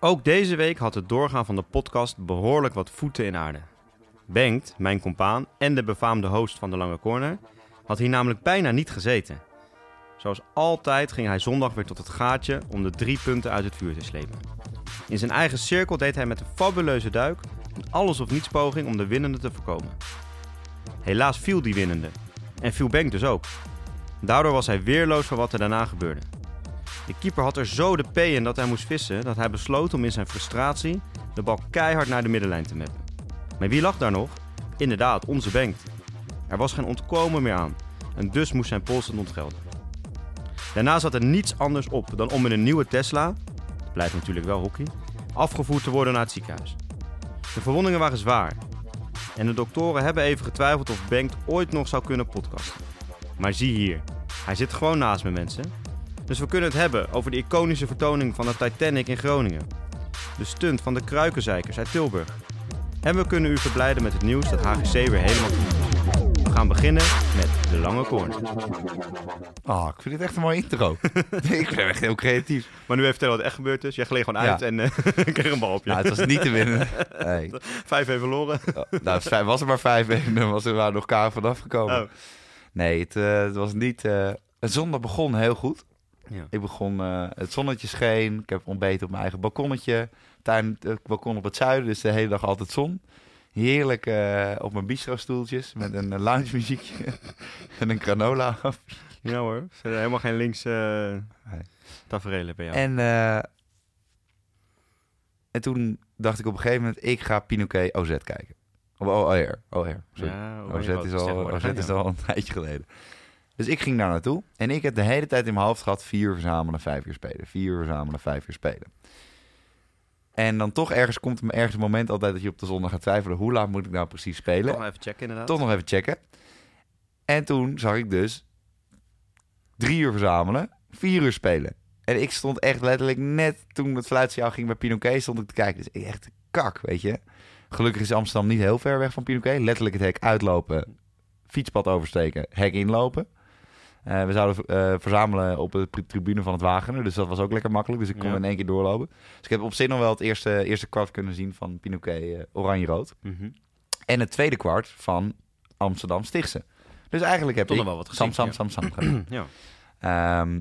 Ook deze week had het doorgaan van de podcast behoorlijk wat voeten in aarde. Bengt, mijn compaan en de befaamde host van de Lange Corner, had hier namelijk bijna niet gezeten. Zoals altijd ging hij zondag weer tot het gaatje om de drie punten uit het vuur te slepen. In zijn eigen cirkel deed hij met een fabuleuze duik een alles of niets poging om de winnende te voorkomen. Helaas viel die winnende en viel Bengt dus ook. Daardoor was hij weerloos voor wat er daarna gebeurde. De keeper had er zo de P in dat hij moest vissen dat hij besloot om in zijn frustratie de bal keihard naar de middenlijn te meppen. Maar wie lag daar nog? Inderdaad, onze Bengt. Er was geen ontkomen meer aan en dus moest zijn polsen ontgelden. Daarna zat er niets anders op dan om in een nieuwe Tesla, het blijft natuurlijk wel hockey, afgevoerd te worden naar het ziekenhuis. De verwondingen waren zwaar en de doktoren hebben even getwijfeld of Bengt ooit nog zou kunnen podcasten. Maar zie hier, hij zit gewoon naast me mensen. Dus we kunnen het hebben over de iconische vertoning van de Titanic in Groningen. De stunt van de Kruikenzeikers uit Tilburg. En we kunnen u verblijden met het nieuws dat HGC weer helemaal goed is. We gaan beginnen met de lange corner. Oh, ik vind het echt een mooie intro. ik ben echt heel creatief. Maar nu even vertellen wat er echt gebeurd is. Jij gleed gewoon Ja. uit en eh, kreeg een bal op je. Nou, het was niet te winnen. Nee. Vijf even verloren. Oh, nou, het was er maar vijf en dan was er maar nog kaar vanaf gekomen. Oh. Nee, het, eh, het was niet... eh, het zondag begon heel goed. Ja. Ik begon, eh, het zonnetje scheen. Ik heb ontbeten op mijn eigen balkonnetje. Tuin, eh, balkon op het zuiden, dus de hele dag altijd zon. Heerlijk eh, op mijn bistro-stoeltjes met een uh, lounge muziekje en een granola. ja hoor, zijn helemaal geen links tafereelen bij jou. En, eh, en toen dacht ik op een gegeven moment, ik ga Pinoquet OZ kijken. Of OR, OR. sorry. ja, OZ is al, OZ is al een tijdje geleden. Dus ik ging daar naartoe. En ik heb de hele tijd in mijn hoofd gehad... vier verzamelen, vijf uur spelen. Vier uur verzamelen, vijf uur spelen. En dan toch ergens komt er ergens een moment altijd... dat je op de zondag gaat twijfelen... hoe laat moet ik nou precies spelen? Toch even checken inderdaad. Toch nog even checken. En toen zag ik dus... drie uur verzamelen, vier uur spelen. En ik stond echt letterlijk net toen het fluitsignaal ging bij Pinoquet... stond ik te kijken. Dus ik echt kak, weet je. Gelukkig is Amsterdam niet heel ver weg van Pinoquet. Letterlijk het hek uitlopen, fietspad oversteken, hek inlopen. Eh, we zouden eh, verzamelen op de tribune van het Wagener. Dus dat was ook lekker makkelijk. Dus ik kon Ja. in één keer doorlopen. Dus ik heb op zich nog wel het eerste, eerste kwart kunnen zien van Pinoquet eh, oranje-rood. Mhm. En het tweede kwart van Amsterdam Stichtse. Dus eigenlijk heb ik nog wel wat Sam, gezien, Sam, ja. Sam, Sam gedaan. ja. Ehm,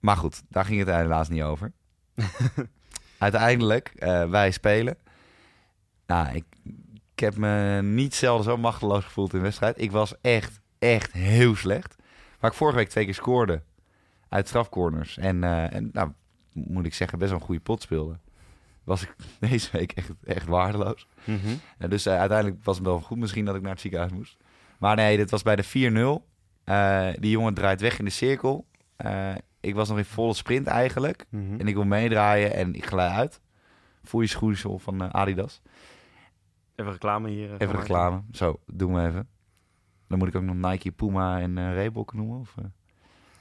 maar goed, daar ging het helaas niet over. Uiteindelijk, wij spelen. Nou, ik, ik heb me niet zelden zo machteloos gevoeld in wedstrijd. Ik was echt, echt heel slecht. Waar ik vorige week twee keer scoorde uit strafcorners. En, eh, en nou, moet ik zeggen, best wel een goede pot speelde. Was ik deze week echt, echt waardeloos. Ja, dus eh, uiteindelijk was het wel goed misschien dat ik naar het ziekenhuis moest. Maar nee, dit was bij de 4-0. Eh, die jongen draait weg in de cirkel. Ik was nog in volle sprint eigenlijk. Mhm. En ik wil meedraaien en ik glij uit. Voel je schoeisel van Adidas. Even reclame hier. Even reclame. Zo, doen we even. Dan moet ik ook nog Nike, Puma en eh Reebok noemen. Of.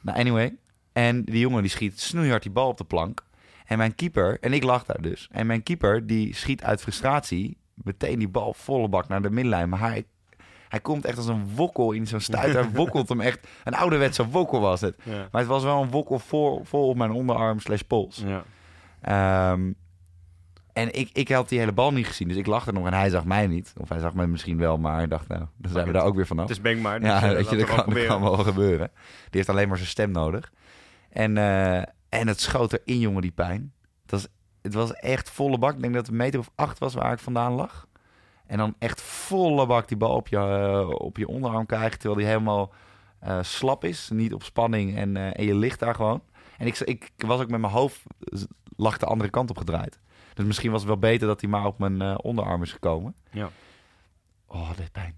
Nou, anyway. En die jongen die schiet snoeihard die bal op de plank. En mijn keeper, en ik lag daar dus. En mijn keeper die schiet uit frustratie meteen die bal volle bak naar de middenlijn. Maar hij, hij komt echt als een wokkel in zo'n stuit. Hij wokkelt hem echt. Een ouderwetse wokkel was het. Ja. Maar het was wel een wokkel vol, vol op mijn onderarm slash pols. Ja. Ehm, en ik, ik had die hele bal niet gezien, dus ik er nog en hij zag mij niet. Of hij zag me misschien wel, maar ik dacht, nou, dan zijn we daar ook weer vanaf. Het is Benk maar. dus, ja, eh, weet je, dat kan, dat kan wel gebeuren. Die heeft alleen maar zijn stem nodig. En, eh, en het schoot erin, jongen, die pijn. Het was, het was echt volle bak. Ik denk dat het een meter of acht was waar ik vandaan lag. En dan echt volle bak die bal op je, eh, op je onderarm krijgen, terwijl die helemaal slap is. Niet op spanning en, en je ligt daar gewoon. En ik, ik was ook met mijn hoofd, lag de andere kant op gedraaid. Dus misschien was het wel beter dat hij maar op mijn eh, onderarm is gekomen. Ja. Oh, dit pijn.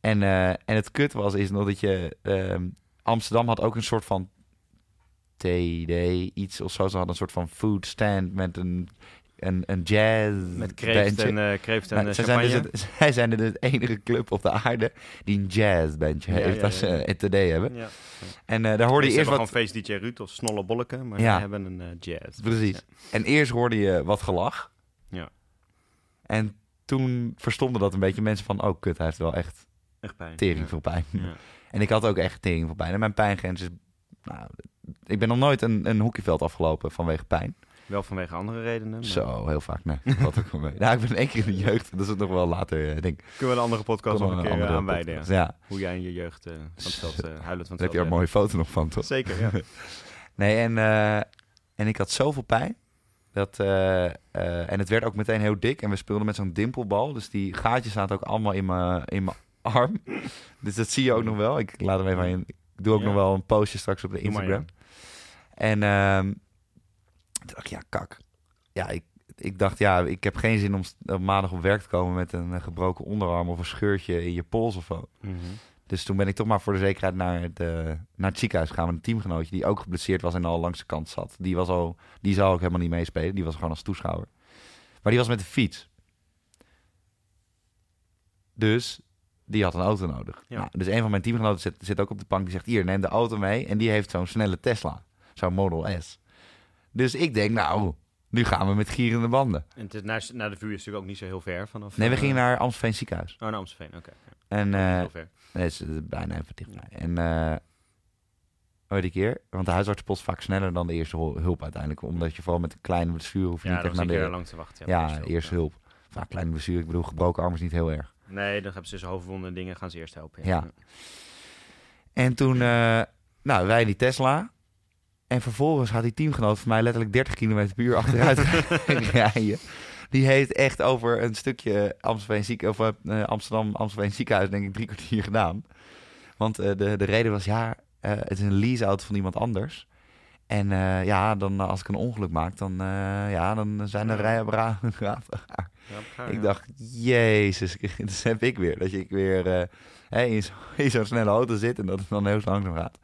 En, eh, en het kut was, is nog dat je... ehm, Amsterdam had ook een soort van TD, iets of zo. Ze hadden een soort van food stand met een, een, een jazz Met kreeft en, kreeft en Nou, eh, zij, zijn dus champagne. het, zij zijn dus de enige club op de aarde die een jazzbandje Ja, heeft ja, als ja. ze een TD hebben. Ja. En eh, daar hoorde je Ze eerst wat... gewoon Face DJ Ruud of Snolle Bolleke, maar wij hebben een eh, jazz. Precies. En eerst hoorde je wat gelach. Ja. En toen verstomde dat een beetje mensen van... Oh, kut, hij heeft wel echt Echt pijn. tering veel pijn. Ja. En ik had ook echt tering veel pijn. En mijn pijngrens is... Nou, ik ben nog nooit een, een hockeyveld afgelopen vanwege pijn. Wel vanwege andere redenen. maar Zo, heel vaak. Nee, dat valt ook mee. Nou, ik ben één keer in de jeugd. Dat is het nog wel later, eh, denk ik. Kunnen we een andere podcast nog een keer andere eh, aanwijden. Ja. podcast. Ja, Hoe jij in je jeugd eh, van het veld, huilend van daar het heb je er een mooie foto nog van, toch? Zeker, ja. Nee, en, en ik had zoveel pijn. Dat, en het werd ook meteen heel dik. En we speelden met zo'n dimpelbal. Dus die gaatjes zaten ook allemaal in mijn in mijn arm. dus dat zie je ook nog wel. Ik laat hem even aan je- Ik doe ook Ja. nog wel een postje straks op de Instagram. En ehm, toen dacht ik, ja, kak. Ja, ik, ik dacht, ja, ik heb geen zin om op maandag op werk te komen met een eh, gebroken onderarm of een scheurtje in je pols of zo. Mhm. Dus toen ben ik toch maar voor de zekerheid naar het, eh, naar het ziekenhuis gegaan met een teamgenootje die ook geblesseerd was en al langs de kant zat. Die, was al, die zou ook helemaal niet meespelen, die was gewoon als toeschouwer. Maar die was met de fiets. Dus die had een auto nodig. Ja. Nou, dus een van mijn teamgenoten zit, zit ook op de bank, die zegt hier, neem de auto mee. En die heeft zo'n snelle Tesla, zo'n Model S. Dus ik denk, nou, nu gaan we met gierende banden. En het is naar, naar de vuur is natuurlijk ook niet zo heel ver vanaf... Nee, we eh, gingen naar Amstelveen ziekenhuis. Oh, naar Amstelveen, oké. Ja, En eh, heel ver. Nee, het is eh, bijna even dichtbij. En eh oh, die keer, want de huisartsenpost is vaak sneller dan de eerste hul- hulp uiteindelijk. Omdat je vooral met een kleine blessure hoef je Ja, niet echt naar de... lang te wachten. ja, precies. eerste hulp. Vaak kleine blessure, ik bedoel gebroken arm is niet heel erg. Nee, dan hebben ze dus hoofdwonden en dingen gaan ze eerst helpen. Ja. En toen, eh, nou, wij in die Tesla. En vervolgens gaat die teamgenoot van mij letterlijk 30 km per uur achteruit rijden. Die heeft echt over een stukje Amsterdam, ziek, of, eh, Amsterdam, Amsterdam ziekenhuis denk ik drie kwartier gedaan. Want eh, de, de reden was, ja, eh, het is een leaseauto van iemand anders. En ja, dan als ik een ongeluk maak, dan, ja, dan zijn er. Ja, elkaar, Ik dacht, jezus, dat heb ik weer. Dat ik weer hè, in zo- in zo'n snelle auto zit en dat het dan heel langzaam gaat.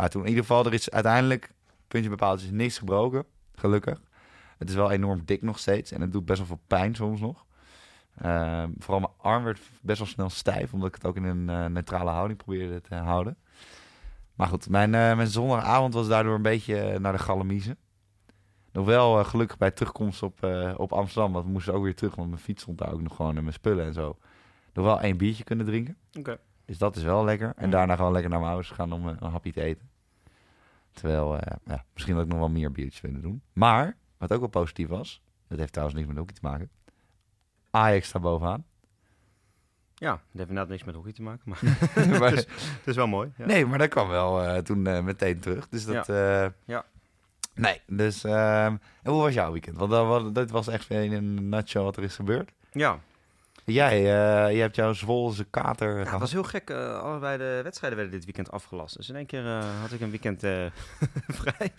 Maar toen in ieder geval, er is uiteindelijk, puntje bepaald, is niks gebroken. Gelukkig. Het is wel enorm dik nog steeds en het doet best wel veel pijn soms nog. Ehm, vooral mijn arm werd best wel snel stijf, omdat ik het ook in een eh, neutrale houding probeerde te houden. Maar goed, mijn, eh, mijn zondagavond was daardoor een beetje eh, naar de galamiezen. Nog wel gelukkig bij terugkomst op, op Amsterdam, want we moesten ook weer terug, want mijn fiets stond daar ook nog gewoon en mijn spullen en zo. Nog wel één biertje kunnen drinken. Dus dat is wel lekker. En daarna gewoon lekker naar mijn ouders gaan om een hapje te eten. Terwijl, eh, ja, misschien had ik nog wel meer biertjes willen doen. Maar, wat ook wel positief was, dat heeft trouwens niks met hockey te maken. Ajax staat bovenaan. Ja, het heeft inderdaad niks met hockey te maken, maar Maar- het, is, het is wel mooi. Ja. Nee, maar dat kwam wel eh, toen eh, meteen terug. Dus dat... Ja. Ja. Nee, dus... ehm, en hoe was jouw weekend? Want dat, was- dat was echt in een nutshell wat er is gebeurd. ja. Jij, jij hebt jouw Zwolse kater Ja, gehad. was heel gek. eh, allebei de wedstrijden werden dit weekend afgelast. Dus in één keer eh, had ik een weekend vrij.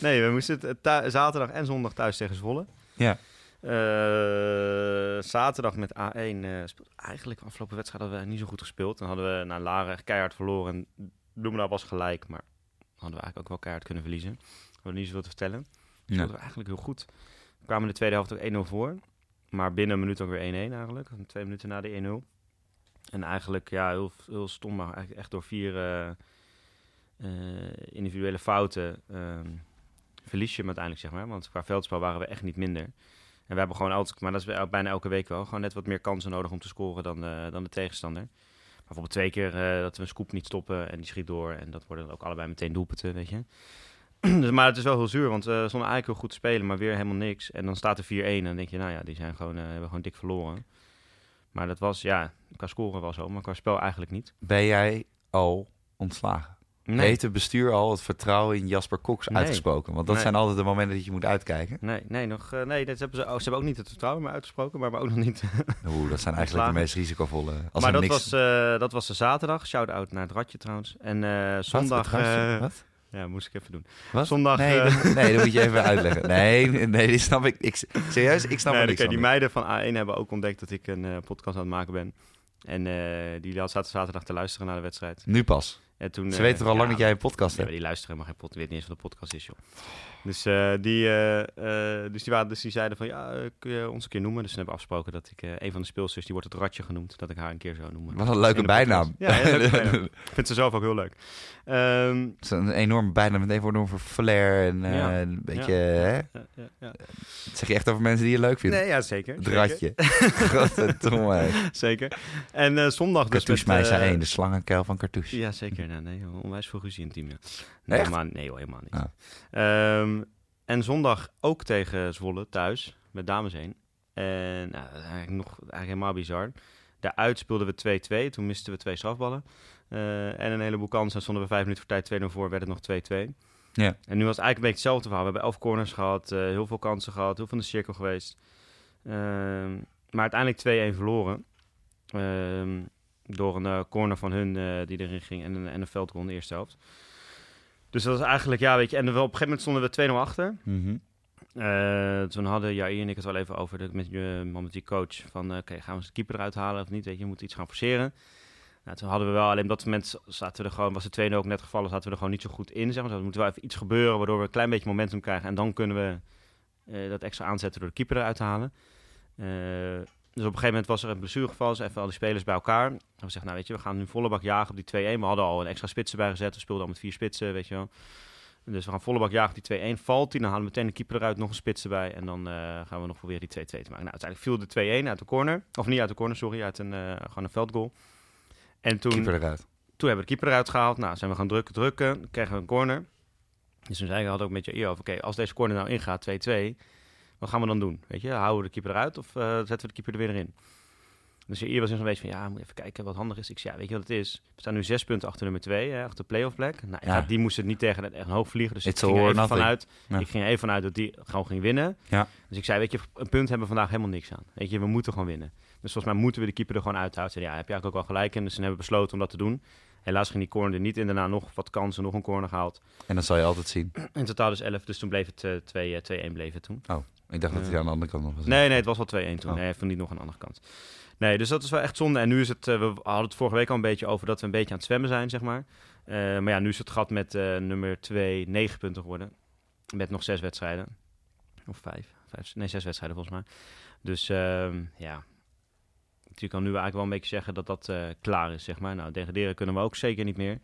Nee, we moesten zaterdag en zondag thuis tegen Zwolle. Ja. Zaterdag met A1 eh speelde eigenlijk de afgelopen wedstrijd hadden we niet zo goed gespeeld. Dan hadden we naar Laren echt keihard verloren. En Bloemendaal was gelijk, maar hadden we eigenlijk ook wel keihard kunnen verliezen. We hadden niet zoveel te vertellen. Speelden we eigenlijk heel goed. We kwamen in de tweede helft ook 1-0 voor. Maar binnen een minuut ook weer 1-1 eigenlijk. Twee minuten na de 1-0. En eigenlijk ja, heel, heel stom, maar eigenlijk echt door vier eh, eh, individuele fouten ehm, verlies je hem uiteindelijk, zeg maar. Want qua veldspel waren we echt niet minder. En we hebben gewoon altijd, maar dat is bij- bijna elke week wel, gewoon net wat meer kansen nodig om te scoren dan, dan de tegenstander. Bijvoorbeeld twee keer eh, dat we een scoop niet stoppen en die schiet door. En dat worden dan ook allebei meteen doelpunten, weet je. dus, maar het is wel heel zuur, want we stonden eigenlijk heel goed te spelen, maar weer helemaal niks. En dan staat er 4-1 en dan denk je, nou ja, die zijn gewoon, eh, hebben gewoon dik verloren. Maar dat was, ja, qua scoren wel zo, maar qua spel eigenlijk niet. Ben jij al ontslagen? Nee, Heeft het bestuur al het vertrouwen in Jasper Cox Nee. uitgesproken? Want dat Nee. zijn altijd de momenten dat je moet uitkijken. nee, nee, nog, eh, nee dat hebben ze, oh, ze hebben ook niet het vertrouwen meer uitgesproken, maar we ook nog niet. Oeh, dat zijn eigenlijk de meest risicovolle. Als maar dat, niks... was, eh, dat was de zaterdag, shout-out naar het Ratje trouwens. En eh, Wat? zondag... Eh, Wat? Ja, moest ik even doen. Wat? zondag, Nee, eh, dat, nee, dat moet je even uitleggen. Nee, nee, die snap ik. ik serieus, ik snap Nee, er niks van. die meiden van A1 hebben ook ontdekt dat ik een eh, podcast aan het maken ben. En eh, die zaten zaterdag te luisteren naar de wedstrijd. Nu pas. En toen, Ze weten toch al ja, lang dat jij een podcast maar hebt? die luisteren helemaal geen podcast. weet niet eens wat een podcast is, joh. Dus, eh, die, eh, eh, dus, die, waren, dus die zeiden van, ja, kun je ons een keer noemen? Dus toen hebben we afgesproken dat ik, een van de speelsters, die wordt het Ratje genoemd, dat ik haar een keer zou noemen. Wat een leuke bijnaam. Ja, leuke bijnaam. Ik vind ze zelf ook heel leuk. Ehm, Het is een enorme bijnaam met even enorm voor flair en Ja. een beetje... Ja. Hè? ja, ja, ja. Dat zeg je echt over mensen die je leuk vinden. Nee, ja, zeker. Het zeker. ratje. Godverdomme. Zeker. En zondag dus Cartouche met... Eh, 1, de slangenkuil van Cartouche. Ja, zeker. Nee, nee, onwijs veel ruzie in het team. Ja. Nee, Echt? helemaal, nee, hoor, helemaal niet. Ah. Ehm, En zondag ook tegen Zwolle thuis, met dames heen. En nou, dat is eigenlijk nog eigenlijk helemaal bizar. Daaruit speelden we 2-2. Toen misten we twee strafballen. Eh, en een heleboel kansen. Stonden we vijf minuten voor tijd 2-0 voor, werd het nog 2-2. Ja. En nu was het eigenlijk een beetje hetzelfde verhaal. We hebben elf corners gehad, eh, heel veel kansen gehad, heel veel in de cirkel geweest. Ehm, maar uiteindelijk 2-1 verloren. Ehm, door een eh, corner van hun die erin ging en een, en een in de eerste helft. Dus dat was eigenlijk, ja, weet je. En we, op een gegeven moment stonden we 2-0 achter. Mhm. Eh, toen hadden Jair en ik het wel even over de, met, je met die coach. Van, eh, oké, gaan we de keeper eruit halen of niet? Weet je, je moet iets gaan forceren. Nou, toen hadden we wel, alleen op dat moment zaten we er gewoon, was de tweede ook net gevallen, zaten we er gewoon niet zo goed in. Zeg maar. Dus er moet wel even iets gebeuren, waardoor we een klein beetje momentum krijgen. En dan kunnen we eh, dat extra aanzetten door de keeper eruit te halen. Dus op een gegeven moment was er een blessuregeval, dus even al die spelers bij elkaar. En we zeggen, nou weet je, we gaan nu volle bak jagen op die 2-1. We hadden al een extra spits erbij gezet, we speelden al met vier spitsen, weet je wel. Dus we gaan volle bak jagen op die 2-1. Valt die, dan halen we meteen de keeper eruit, nog een spits erbij. En dan eh, gaan we nog proberen die 2-2 te maken. Nou, uiteindelijk viel de 2-1 uit de corner. Of niet uit de corner, sorry, uit een, eh, gewoon een veldgoal. En toen, Keeper eruit. toen hebben we de keeper eruit gehaald. Nou, zijn we gaan drukken, drukken. Kregen we een corner. Dus toen zei ik, had ook met je eer over, oké, als deze corner nou ingaat, 2-2, wat gaan we dan doen? Weet je, houden we de keeper eruit of eh, zetten we de keeper er weer in? Dus je was in zo'n beetje van, ja, moet even kijken wat handig is. Ik zei, ja, weet je wat het is? We staan nu zes punten achter nummer twee, hè, achter de playoff plek. Nou, Ja. die moest het niet tegen echt een hoog vliegen. Dus It's ik ging er even vanuit. Ja. Ik ging er even vanuit dat die gewoon ging winnen. Ja. Dus ik zei, weet je, een punt hebben we vandaag helemaal niks aan. Weet je, we moeten gewoon winnen. Dus volgens mij moeten we de keeper er gewoon uithouden. Zei, Ja, heb je eigenlijk ook wel gelijk in. Dus toen hebben besloten om dat te doen. Helaas ging die corner er niet in. Daarna nog wat kansen, nog een corner gehaald. En dat zal je altijd zien. In totaal dus 11. Dus toen bleef het eh, 2 eh, 2-1 bleef het toen. Ik dacht dat hij Ja. aan de andere kant nog was. Nee, nee, het was wel 2-1 toen. Oh. Nee, hij heeft niet nog een andere kant. Nee, dus dat is wel echt zonde. En nu is het, eh, we hadden het vorige week al een beetje over dat we een beetje aan het zwemmen zijn, zeg maar. Eh, maar ja, nu is het gat met eh, nummer 2 9 punten geworden. Met nog zes wedstrijden. Of vijf. vijf nee, zes wedstrijden volgens mij. Dus ehm, ja, je kan nu eigenlijk wel een beetje zeggen dat dat eh, klaar is, zeg maar. Nou, degraderen kunnen we ook zeker niet meer.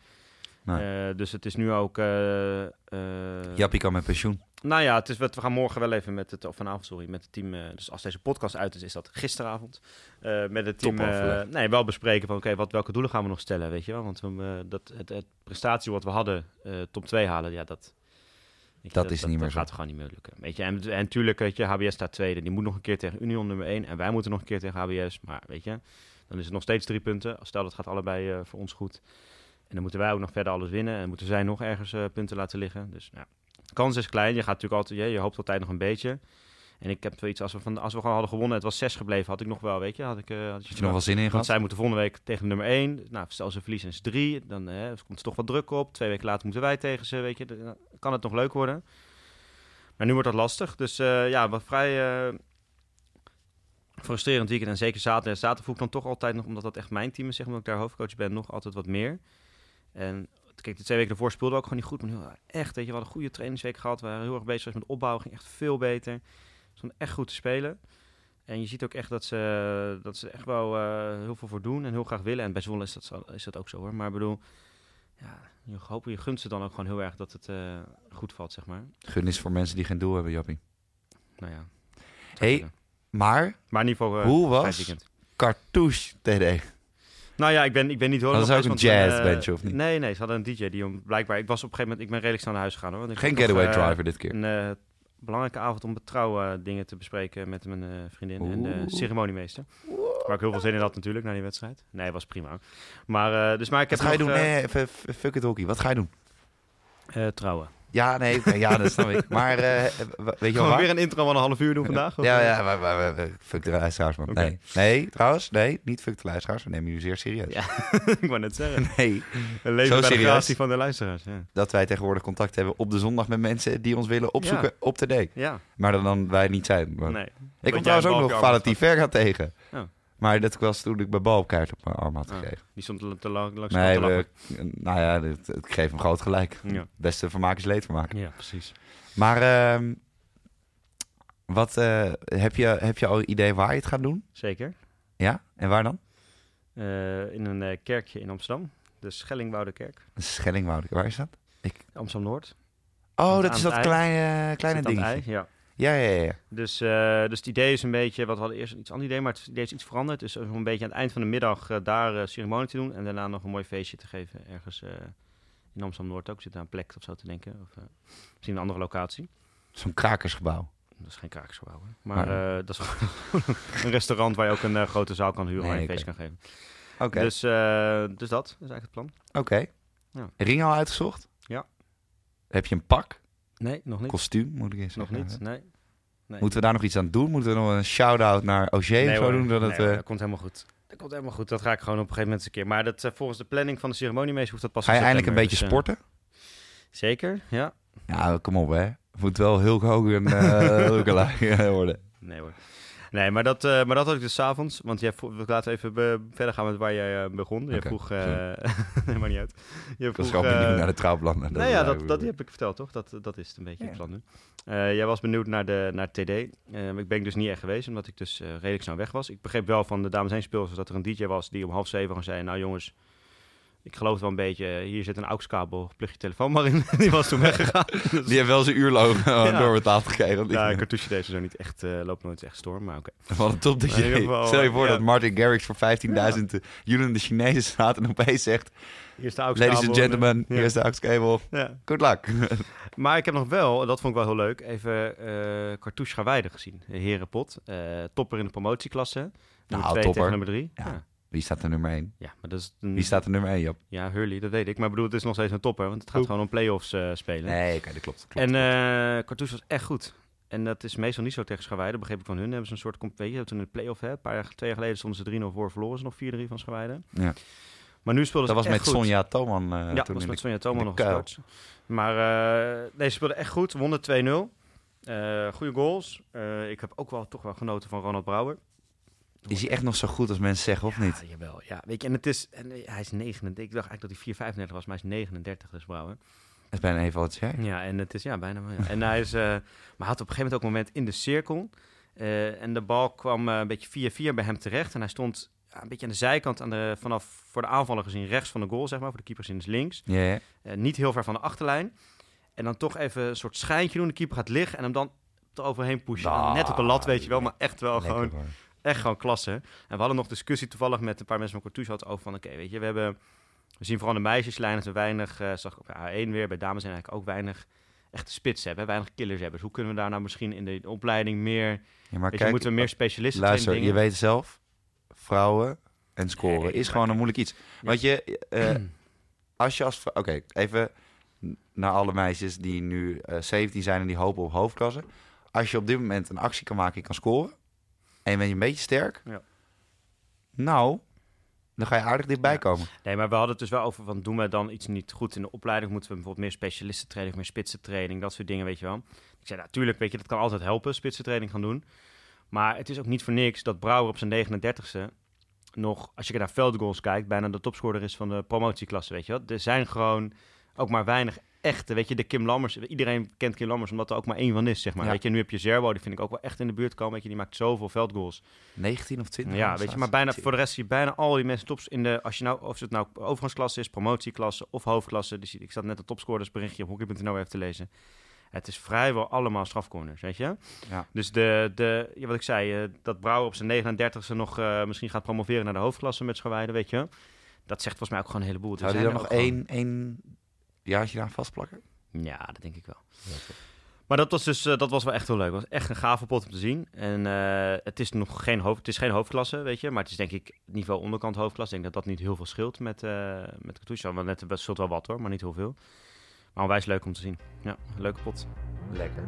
Nee. Eh, dus het is nu ook... eh, Jappie kan met pensioen. nou ja, het is, wat- we gaan morgen wel even met het, of vanavond, sorry, met het team. dus als deze podcast uit is, is dat gisteravond. eh, met het team. Eh, nee, wel bespreken van oké, wat welke doelen gaan we nog stellen, weet je wel? Want we, eh, dat, het, het prestatie wat we hadden, top 2 halen, ja, dat. Dat is niet meer dat zo. gaat gewoon niet meer lukken. Weet je, en, en tuurlijk, weet je, HBS staat tweede. Die moet nog een keer tegen Union nummer 1. En wij moeten nog een keer tegen HBS. Maar weet je, dan is het nog steeds drie punten. Stel dat gaat allebei eh, voor ons goed. En dan moeten wij ook nog verder alles winnen. En moeten zij nog ergens eh, punten laten liggen. Dus nou, de kans is klein. Je gaat natuurlijk altijd, je, je hoopt altijd nog een beetje. En ik heb zoiets, als we, van, als we gewoon hadden gewonnen, het was 6 gebleven, had ik nog wel, weet je, had ik, eh, had Had je nog wel zin in want zij moeten volgende week tegen nummer 1. Nou, stel ze verliezen is 3, dan eh, komt er toch wat druk op. Twee weken later moeten wij tegen ze, weet je. Dan kan het nog leuk worden. Maar nu wordt dat lastig. Dus eh, ja, wat vrij eh, frustrerend weekend. En zeker zaterdag. Zaterdag voel ik dan toch altijd nog, omdat dat echt mijn team is, zeg maar, omdat ik daar hoofdcoach ben, nog altijd wat meer. En kijk, de twee weken ervoor speelden we ook gewoon niet goed. Maar nu, echt, weet je, we hadden een goede trainingsweek gehad. We waren heel erg bezig met opbouw, ging echt veel beter. Ze stonden echt goed te spelen. En je ziet ook echt dat ze, dat ze echt wel eh, heel veel voor doen en heel graag willen. En bij Zwolle is dat, zo, is dat ook zo hoor. Maar ik bedoel, ja, je, hoop, je gunt ze dan ook gewoon heel erg dat het eh, goed valt, zeg maar. Gun is voor mensen die geen doel hebben, Jappie. Nou ja. Hey, maar Maar in ieder geval... eh, hoe was. Cartouche TD? Nou ja, ik ben, ik ben niet hoor. Dat is ook een jazzbandje, eh, of niet? Nee, nee, ze hadden een DJ die om, blijkbaar... Ik was op een gegeven moment... Ik ben redelijk snel naar huis gegaan hoor. want ik Geen nog, getaway driver dit keer. Een belangrijke avond om betrouwen dingen te bespreken met mijn eh, vriendin en de Oeh. ceremoniemeester. Waar ik heel veel zin in had natuurlijk, na die wedstrijd. Nee, was prima. Maar, eh, dus, maar ik heb Wat ga je doen? eh, Nee, fuck it hockey. Wat ga je doen? trouwen. Ja, nee, ja, dat snap ik. Maar w- weet je wel we weer een intro van een half uur doen vandaag? of, Ja, ja, maar, maar, maar- fuck de luisteraars, man. Nee. nee, trouwens, nee, niet fuck de luisteraars. We nemen jullie zeer serieus. Ja. ik wou net zeggen. Nee, Een leven bij de serieus? gratie van de luisteraars. Ja. dat wij tegenwoordig contact hebben op de zondag met mensen die ons willen opzoeken Ja. op de day. ja. Maar dan, dan wij niet zijn. Maar- Nee. ik kom trouwens ook nog balkje Valentin Verga tegen. Oh. Maar dat was toen ik bij bal op kaart op mijn arm had Ah. gekregen. Die stond te, lang, langs Nee, de we, nou ja, dit- ik geef hem groot gelijk. Ja. Beste vermaak is leedvermaak. Ja, precies. Maar ehm, wat, eh, heb, je, heb je al een idee waar je het gaat doen? Zeker. Ja? En waar dan? Eh, in een eh, kerkje in Amsterdam. De Schellingwoudekerk. Schellingwoude. Waar is dat? Amsterdam-Noord. Oh, dat het is dat ei. kleine, kleine het dingetje. ei, Ja. Ja, ja, ja. Dus, eh, dus het idee is een beetje, wat we hadden eerst een iets ander idee, maar het idee is iets veranderd. Dus om een beetje aan het eind van de middag eh, daar eh, ceremonie te doen en daarna nog een mooi feestje te geven ergens in Amsterdam-Noord ook. Zit daar een plek of zo te denken, of misschien een andere locatie. Zo'n krakersgebouw. Dat is geen krakersgebouw, hè. Maar dat is gewoon een restaurant waar je ook een grote zaal kan huren Nee, waar je een feest kan geven. Oké, Dus, dus dat is eigenlijk het plan. oké. Ja. Ring al uitgezocht? Ja. Heb je een pak? Nee, nog niet. Kostuum, moet ik eens Nog zeggen. niet, nee. Nee. Moeten we daar nog iets aan doen? Moeten we nog een shout-out naar Auger nee, of zo hoor. doen? Dat Nee, het, hoor, eh, dat komt helemaal goed. Dat komt helemaal goed. Dat ga ik gewoon op een gegeven moment eens een keer. Maar dat, eh, volgens de planning van de ceremoniemeester hoeft dat pas ga je in eindelijk een beetje Dus, eh, sporten? zeker, ja. Ja, kom op hè. Moet wel Hulk Hogan uh, lookalike worden. Nee hoor. Nee, maar dat, eh, maar dat had ik dus 's avonds. Want jij vroeg, we laten even be- verder gaan met waar jij eh, begon. Je vroeg... eh nee, maar niet uit. Je vroeg, gewoon benieuwd eh, naar de trouwplannen. nee, ja, dat, dat die heb ik verteld, toch? Dat, dat is het een beetje Ja. het plan nu. Eh, jij was benieuwd naar, de, naar TD. Eh, ik ben dus niet echt geweest, omdat ik dus eh, redelijk snel weg was. Ik begreep wel van de dames heen speels dat er een DJ was die om half zeven gewoon zei... Nou jongens, ik geloof wel een beetje. Hier zit een AUX-kabel, plug je telefoon maar in. die was toen weggegaan. Dus- Die heeft wel zijn uurloon uh, Ja. doorbetaald gekregen. want ja, ik- een cartouche deze zo niet echt, eh, loopt nooit echt storm, maar oké. Wat een top dat in je... geval, Stel je voor ja. dat Martin Garrix voor 15.000 ja. jullie de Chinezen staat en opeens zegt... Hier is de AUX-kabel. Ladies and gentlemen, hier is de AUX-kabel. Ja. Good luck. Maar ik heb nog wel, dat vond ik wel heel leuk, even eh Cartouche Scharweide gezien. Herenpot. Eh, topper in de promotieklasse. Nummer Nou, 2 topper. tegen nummer 3. Ja. Ja. ja. Wie staat er nummer 1? maar dat is een, Wie staat er nummer 1, Job? Ja, Hurley, dat weet ik. Maar ik bedoel, het is nog steeds een topper, want het gaat gewoon om play-offs eh, spelen. Nee, oké, dat klopt. klopt. en eh Cartouche was echt goed. En dat is meestal niet zo tegen Scharweide, begreep ik van hun. Hebben ze een soort, comp- weet je, toen in de play-off, hè, een paar jaar, twee jaar geleden stonden ze 3-0 voor, verloren ze nog 4-3 van Scharweide. Ja. Maar nu speelden dat ze was echt met goed. Sonja Thoman uh, ja, toen dat in was de- met Sonja Thoman nog gescoord. Maar eh nee, ze speelden echt goed. Wonnen 2-0. Eh goede goals. Eh, ik heb ook wel toch wel genoten van Ronald Brouwer. Is hij echt nog zo goed als mensen zeggen, of niet? Ja, jawel. Ja, weet je, en het is... En, eh, hij is 39. Ik dacht eigenlijk dat hij 4,35 was, maar hij is 39, dus Brouwer. Dat is bijna even wat jij. Ja, en het is... Ja, bijna wel, ja. En hij is... eh, maar hij had op een gegeven moment ook een moment in de cirkel. eh, en de bal kwam een beetje 4-4 bij hem terecht. En hij stond een beetje aan de zijkant, aan de, vanaf voor de aanvaller gezien rechts van de goal, zeg maar. Voor de keeper is links. Ja, ja. Niet heel ver van de achterlijn. En dan toch even een soort schijntje doen. De keeper gaat liggen en hem dan eroverheen pushen. Ah, Net op de lat, weet je wel. Maar echt wel Lekker, gewoon. Echt gewoon klasse. En we hadden nog discussie toevallig met een paar mensen van Cartouche had over van... Oké, weet je, we hebben... We zien vooral de meisjeslijn dat we weinig... eh zag ik op A1 weer, bij dames zijn eigenlijk ook weinig echte spits hebben. Weinig killers hebben. Dus hoe kunnen we daar nou misschien in de opleiding meer... Ja, maar weet je, kijk, moeten we meer specialisten luister, trainen, je weet zelf, vrouwen en scoren Nee, is gewoon een moeilijk iets. Want je, eh, als je als... Oké, even naar alle meisjes die nu eh 17 zijn en die hopen op hoofdklasse. Als je op dit moment een actie kan maken, je kan scoren. En je bent een beetje sterk. Ja. Nou, dan ga je aardig dichtbij Ja. komen. Nee, maar we hadden het dus wel over van doen we dan iets niet goed in de opleiding? Moeten we bijvoorbeeld meer specialistentraining of meer spitsentraining, dat soort dingen, weet je wel? Ik zei, natuurlijk, weet je, dat kan altijd helpen, spitsentraining gaan doen. Maar het is ook niet voor niks dat Brouwer op zijn 39ste nog, als je naar veldgoals kijkt, bijna de topscorer is van de promotieklasse, weet je wel? Er zijn gewoon ook maar weinig echte, weet je, de Kim Lammers. Iedereen kent Kim Lammers omdat er ook maar één van is, zeg maar. Ja. Weet je, nu heb je Zerbo, die vind ik ook wel echt in de buurt komen, weet je, die maakt zoveel veldgoals. 19 of 20? Ja, weet je, maar bijna, voor de rest zie je bijna al die mensen tops in de, als je nou, of het nou overgangsklasse is, promotieklasse of hoofdklasse. Dus ik zat net een topscorersberichtje op hockey.nl even te lezen. Het is vrijwel allemaal strafcorners, weet je? Ja. Dus de, de, ja, wat ik zei, eh, dat Brouwer op zijn 39e nog eh, misschien gaat promoveren naar de hoofdklasse met Scharweide, weet je? Dat zegt volgens mij ook gewoon een heleboel. Er Zou zijn dan er nog ook gewoon- één jaartje aan vastplakken? Ja, dat denk ik wel. Maar dat was dus, eh, dat was wel echt heel leuk. Het was echt een gave pot om te zien. En eh, het is nog geen, hoofd, het is geen hoofdklasse, weet je. Maar het is denk ik niveau onderkant hoofdklasse. Ik denk dat dat niet heel veel scheelt met, eh met Cartouche. Want net het scheelt wel wat hoor, maar niet heel veel. Maar onwijs leuk om te zien. Ja, leuke pot. Lekker.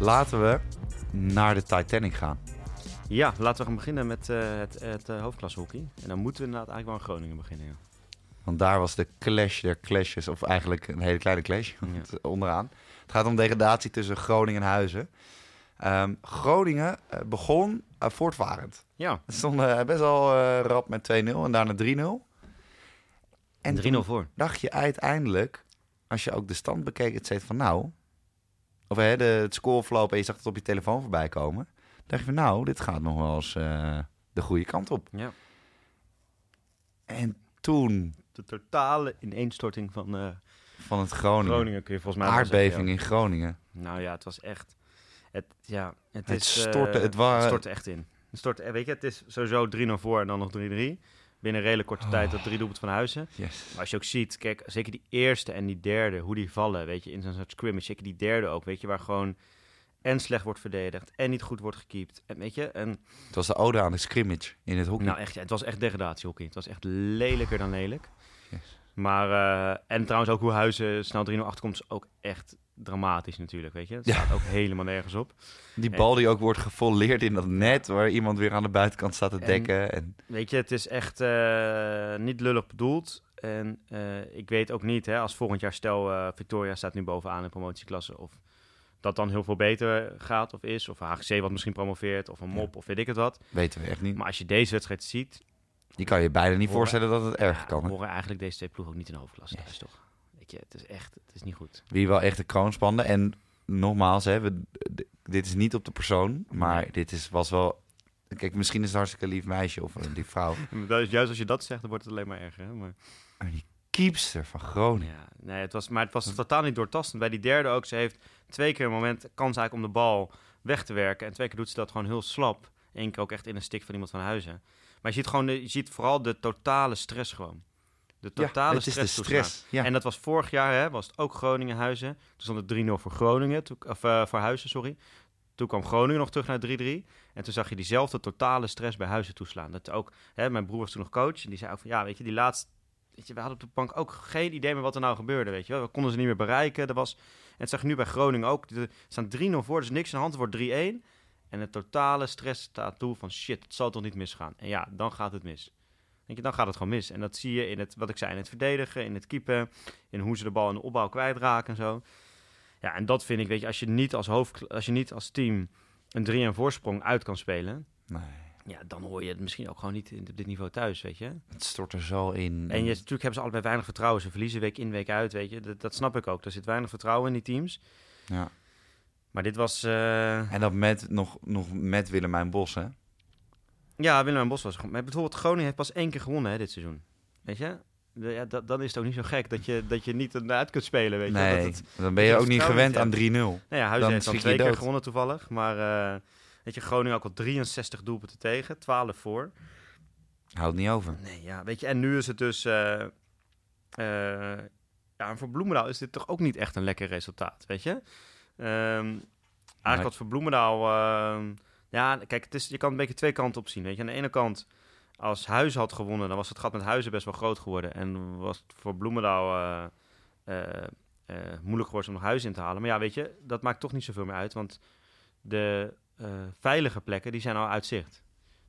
Laten we naar de Titanic gaan. Ja, laten we gaan beginnen met eh, het, het eh, hoofdklasse hockey. En dan moeten we inderdaad eigenlijk wel in Groningen beginnen. Ja. Want daar was de clash der clashes, of eigenlijk een hele kleine clash Ja. onderaan. Het gaat om degradatie tussen Groningen en Huizen. Ehm, Groningen eh, begon eh, voortvarend. Ja, Het stond eh, best wel eh, rap met 2-0 en daarna 3-0. En 3-0 toen voor. dacht je uiteindelijk, als je ook de stand bekeek, het zegt van nou... Of hè, de, het scoreverloop en je zag het op je telefoon voorbij komen. dacht je van nou, dit gaat nog wel eens eh, de goede kant op. Ja. En toen De totale ineenstorting van, eh, van het Groningen. Groningen kun je volgens mij zeggen, Aardbeving ja. in Groningen. Nou ja, het was echt... Het, ja, het, Het is, stortte, eh, het wa- stortte echt in. Het stortte, weet je, het is sowieso 3-0 voor en dan nog 3-3. Binnen een redelijk korte tijd dat drie doelpunten van Huizen. Yes. Maar als je ook ziet, kijk, zeker die eerste en die derde, hoe die vallen, weet je, in zo'n soort scrimmage. Zeker die derde ook, weet je, waar gewoon en slecht wordt verdedigd en niet goed wordt gekiept. En weet je, en Het was de ode aan de scrimmage in het hockey. nou echt, ja, het was echt degradatiehockey. Het was echt lelijker dan lelijk. Yes. Maar, eh, en trouwens ook hoe Huizen snel 3-0 achterkomt, is ook echt dramatisch natuurlijk, weet je. Het Ja. staat ook helemaal nergens op. Die bal die ook wordt gefolleerd in dat net, waar iemand weer aan de buitenkant staat te En- dekken. En, Weet je, het is echt eh, niet lullig bedoeld. En eh, ik weet ook niet, hè, als volgend jaar stel eh, Victoria staat nu bovenaan in promotieklasse, of dat dan heel veel beter gaat of is, of HGC wat misschien promoveert, of een mop, of weet ik het wat. weten we echt niet. Maar als je deze wedstrijd ziet, Je kan je bijna niet Horen- voorstellen dat het erg ja, kan. hè? horen eigenlijk deze twee ploegen ook niet in de hoofdklasse Yes. thuis, toch? Weet je, het is echt, het is niet goed. Wie wel echt de kroon spande. En nogmaals, hè, we, dit is niet op de persoon, maar Nee. dit is, was wel... Kijk, misschien is het hartstikke lief meisje of een lief vrouw. Dat is juist als je dat zegt, dan wordt het alleen maar erger. Hè? Maar, Maar die keepster van Groningen. ja, nee, het was, maar het was totaal niet doortastend. Bij die derde ook, ze heeft twee keer een moment kans eigenlijk om de bal weg te werken. En twee keer doet ze dat gewoon heel slap. Eén keer ook echt in een stik van iemand van Huizen. Maar je ziet, gewoon de, je ziet vooral de totale stress gewoon. De totale het is de stress. stress. Ja. En dat was vorig jaar, hè, was het ook Groningen-Huizen. Toen stond het 3-0 voor Groningen, toen, of eh, voor Huizen, sorry. Toen kwam Groningen nog terug naar 3-3. En toen zag je diezelfde totale stress bij Huizen toeslaan. Dat ook, hè, mijn broer was toen nog coach. En die zei ook van, ja, weet je, die laatste... Weet je, we hadden op de bank ook geen idee meer wat er nou gebeurde, weet je wel. We konden ze niet meer bereiken. Er was, en dat zag je nu bij Groningen ook. Er staan 3-0 voor, dus niks aan de hand. Het wordt 3-1. En de totale stress staat toe van, shit, het zal toch niet misgaan. En ja, dan gaat het mis. Denk je, dan gaat het gewoon mis. En dat zie je in het, wat ik zei, in het verdedigen, in het keepen, in hoe ze de bal in de opbouw kwijtraken en zo. Ja, en dat vind ik, weet je, als je niet als hoofd, als je niet als team een 3 en voorsprong uit kan spelen, Nee, ja, dan hoor je het misschien ook gewoon niet op dit niveau thuis, weet je. het stort er zo in. En je, natuurlijk hebben ze allebei weinig vertrouwen. Ze verliezen week in, week uit, weet je. Dat, dat snap ik ook. Er zit weinig vertrouwen in die teams. Ja. Maar dit was, eh, En dat met, nog, nog met Willemijn Bos, hè? Ja, Willem en Bos was goed. Maar bijvoorbeeld Groningen heeft pas één keer gewonnen hè, dit seizoen. Weet je? Ja, dat, dan is het ook niet zo gek dat je, dat je niet uit kunt spelen, weet je. Nee, Dat het, dan ben je ook niet gewend aan 3-0. Nou ja, Huizen Dan heeft dan twee keer dood. gewonnen toevallig. Maar eh, weet je, Groningen ook al 63 doelpunten tegen, 12 voor. Houdt niet over. Nee, ja, weet je, en nu is het dus... eh, eh, ja, en voor Bloemendaal is dit toch ook niet echt een lekker resultaat, weet je? Ehm, eigenlijk Nee. wat voor Bloemendaal... ja, kijk, het is, je kan een beetje twee kanten op zien, weet je. Aan de ene kant, als Huizen had gewonnen, dan was het gat met Huizen best wel groot geworden. En was het voor Bloemendaal eh, eh, eh, moeilijk geworden om nog Huizen in te halen. Maar ja, weet je, dat maakt toch niet zoveel meer uit, want de veilige plekken, die zijn al uit zicht.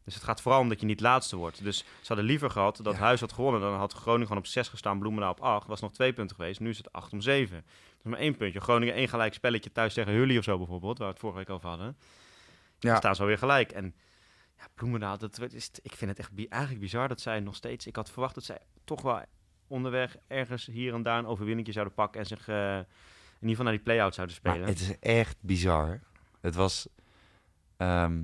Dus het gaat vooral om dat je niet laatste wordt. Dus ze hadden liever gehad dat Ja. Huis had gewonnen. Dan had Groningen gewoon op 6 gestaan, Bloemendaal op 8. Was nog twee punten geweest. Nu is het 8 om 7. Dus maar één puntje. Groningen één gelijk spelletje thuis tegen Hully of zo bijvoorbeeld. Waar we het vorige week over hadden. Dan Ja, staan ze alweer gelijk. En ja, Bloemendaal, dat is, ik vind het echt bi- eigenlijk bizar dat zij nog steeds... Ik had verwacht dat zij toch wel onderweg ergens hier en daar een overwinningje zouden pakken. En zich eh, in ieder geval naar die play-out zouden maar spelen. het is echt bizar. Het was... ehm,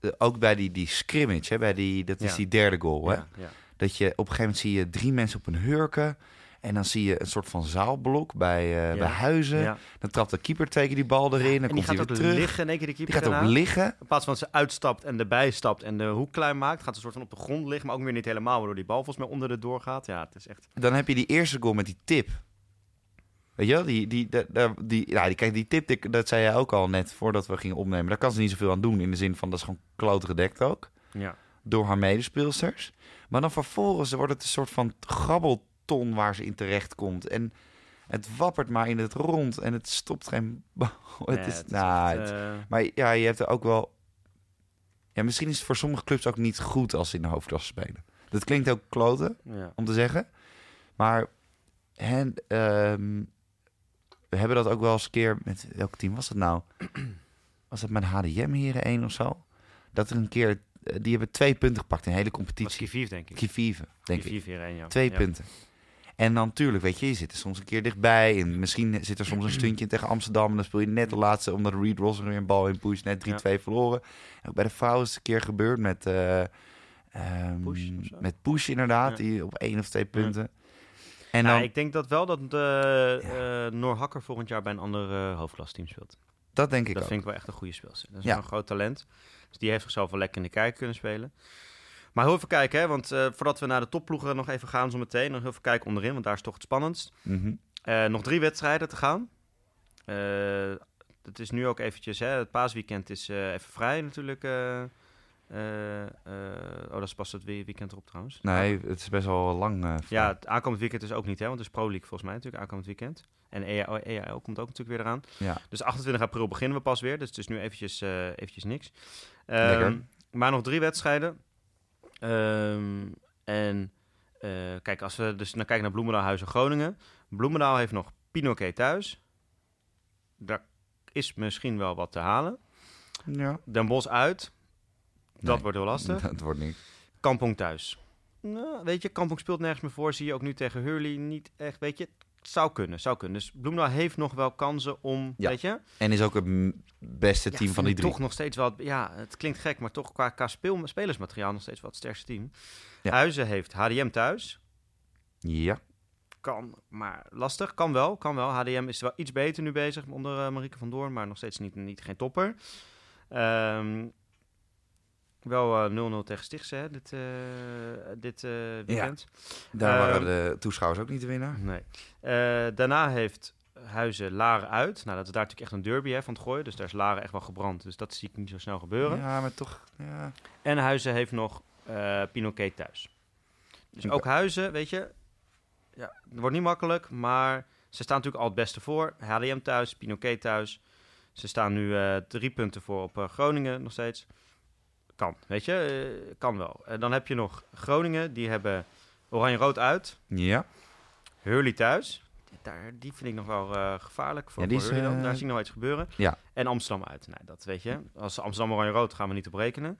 eh, ook bij die, die scrimmage, hè, bij die, dat is Ja. die derde goal. Hè? ja, ja. Dat je op een gegeven moment zie je drie mensen op een hurken. En dan zie je een soort van zaalblok bij, eh, bij Huizen. ja. Dan trapt de keeper tegen die bal erin. Dan en die komt hij gaat weer ook terug. liggen in één keer de Die keeper gaat ook daarna. liggen. In plaats van dat ze uitstapt en erbij stapt en de hoek klein maakt, gaat ze soort van op de grond liggen, maar ook weer niet helemaal, waardoor die bal volgens mij onder de door gaat. Ja, het is echt... Dan heb je die eerste goal met die tip. Weet je wel? Die, die, die, die, die, ja, die, kijk, die tip, die- dat zei jij ook al net voordat we gingen opnemen. Daar kan ze niet zoveel aan doen. In de zin van, dat is gewoon kloot gedekt ook. Ja. Door haar medespeelsters. Maar dan vervolgens wordt het een soort van grabbelton waar ze in terecht komt. En het wappert maar in het rond. En het stopt geen. Het is, het is nou, het- eh, maar ja, je hebt er ook wel... Ja, misschien is het voor sommige clubs ook niet goed als ze in de hoofdklasse spelen. Dat klinkt ook kloten ja. om te zeggen. Maar hen, ehm, we hebben dat ook wel eens een keer met welk team was dat nou? Was dat met HDM hier één of zo? Dat er een keer eh, die hebben twee punten gepakt in de hele competitie. Kiviv, denk ik. Kivive, denk ik. Ja. Twee Ja. punten. En dan natuurlijk, weet je, je zit er soms een keer dichtbij. En misschien zit er soms een stuntje tegen Amsterdam. En dan speel je net de laatste, omdat Reed Ross er weer een bal in pusht. Net 3-2 verloren. Ook bij de vrouwen is het een keer gebeurd met... eh, ehm, Push met Push inderdaad, Ja. die op één of twee punten. En Nou, dan, ik denk dat wel dat de, eh, Noor Hakker volgend jaar bij een ander eh hoofdklasteam speelt. dat denk ik dat ook. vind ik wel echt een goede speelster. Dat is wel een groot talent. Dus die heeft zichzelf wel lekker in de kijk kunnen spelen. Maar heel even kijken, hè, want eh, voordat we naar de topploegen nog even gaan zo meteen, nog heel even kijken onderin, want daar is toch het spannendst. Mhm. Eh, nog drie wedstrijden te gaan. Eh, het is nu ook eventjes, hè, het paasweekend is even vrij natuurlijk. oh, dat is pas het we- weekend erop trouwens. Nee, het is best wel lang. Ja, het aankomend weekend is ook niet, hè, want het is Pro League volgens mij natuurlijk aankomend weekend. En E EAL, EAL komt ook natuurlijk weer eraan. ja. Dus 28 april beginnen we pas weer. Dus het is nu eventjes, eventjes niks. Lekker. maar nog drie wedstrijden. Ehm, en eh, kijk, als we dus naar kijken naar Bloemendaal, Huizen, Groningen. Bloemendaal heeft nog Pinoquet thuis. Daar is misschien wel wat te halen. ja. Den Bosch uit. Dat Nee. wordt heel lastig. Dat wordt niet. Kampong thuis. Nou, weet je, Kampong speelt nergens meer voor. Zie je ook nu tegen Hurley niet echt. Weet je, zou kunnen, zou kunnen. Dus Bloemendaal heeft nog wel kansen om, Ja. weet je... En is ook het beste Ja, team van die drie. Toch nog steeds wel, ja, het klinkt gek, maar toch qua, qua speel, spelersmateriaal nog steeds wel het sterkste team. Ja. Huizen heeft HDM thuis. Ja. Kan, maar lastig. Kan wel, kan wel. HDM is wel iets beter nu bezig onder eh, Marieke van Doorn, maar nog steeds niet, niet geen topper. Ehm, wel eh, 0-0 tegen Stichtse, hè, dit, eh, dit eh, weekend. Daar waren Ehm, de toeschouwers ook niet de winnaar. Nee. Daarna heeft Huizen Laren uit. Nou, dat is daar natuurlijk echt een derby hè, van het gooien. Dus daar is Laren echt wel gebrand. Dus dat zie ik niet zo snel gebeuren. Ja, maar toch. Ja. En Huizen heeft nog Pinoquet thuis. Dus ook Huizen, weet je, ja, het wordt niet makkelijk, maar ze staan natuurlijk al het beste voor. HDM thuis, Pinoquet thuis. Ze staan nu drie punten voor op Groningen nog steeds. Kan, weet je, eh, kan wel. En dan heb je nog Groningen, die hebben Oranje-Rood uit. Ja. Hurley thuis. Daar, die vind ik nog wel eh, gevaarlijk voor, Ja, die voor is, Hurley dan. eh, Daar zie ik nog iets gebeuren. Ja. En Amsterdam uit. Nou, dat weet je. Als Amsterdam oranje-rood gaan we niet op rekenen.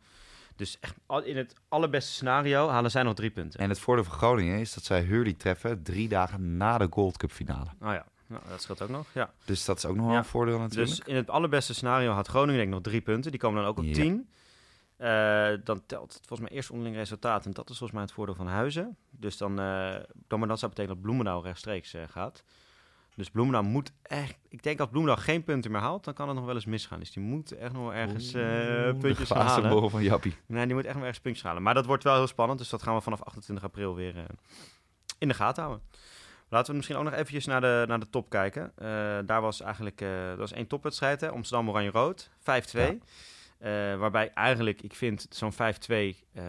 Dus echt in het allerbeste scenario halen zij nog drie punten. En het voordeel van Groningen is dat zij Hurley treffen drie dagen na de Gold Cup finale. Oh ja, nou, dat scheelt ook nog. Ja. Dus dat is ook nog wel Ja. een voordeel natuurlijk. Dus in het allerbeste scenario had Groningen denk ik nog drie punten. Die komen dan ook op Ja. tien. Eh, dan telt het volgens mij eerst onderling resultaat. En dat is volgens mij het voordeel van Huizen. Dus dan, eh, dan maar dat zou betekenen dat Bloemendaal rechtstreeks eh, gaat. Dus Bloemendaal moet echt... Ik denk als Bloemendaal geen punten meer haalt, dan kan het nog wel eens misgaan. Dus die moet echt nog wel ergens eh, Oeh, puntjes de halen. van Jappie. Nee, die moet echt nog ergens puntjes halen. Maar dat wordt wel heel spannend. Dus dat gaan we vanaf 28 april weer in de gaten houden. Laten we misschien ook nog eventjes naar de, naar de top kijken. Daar was eigenlijk dat was één topwedstrijd. Hè? Amsterdam Oranje-Rood. 5-2. Ja. Eh, waarbij eigenlijk, ik vind zo'n 5-2... eh,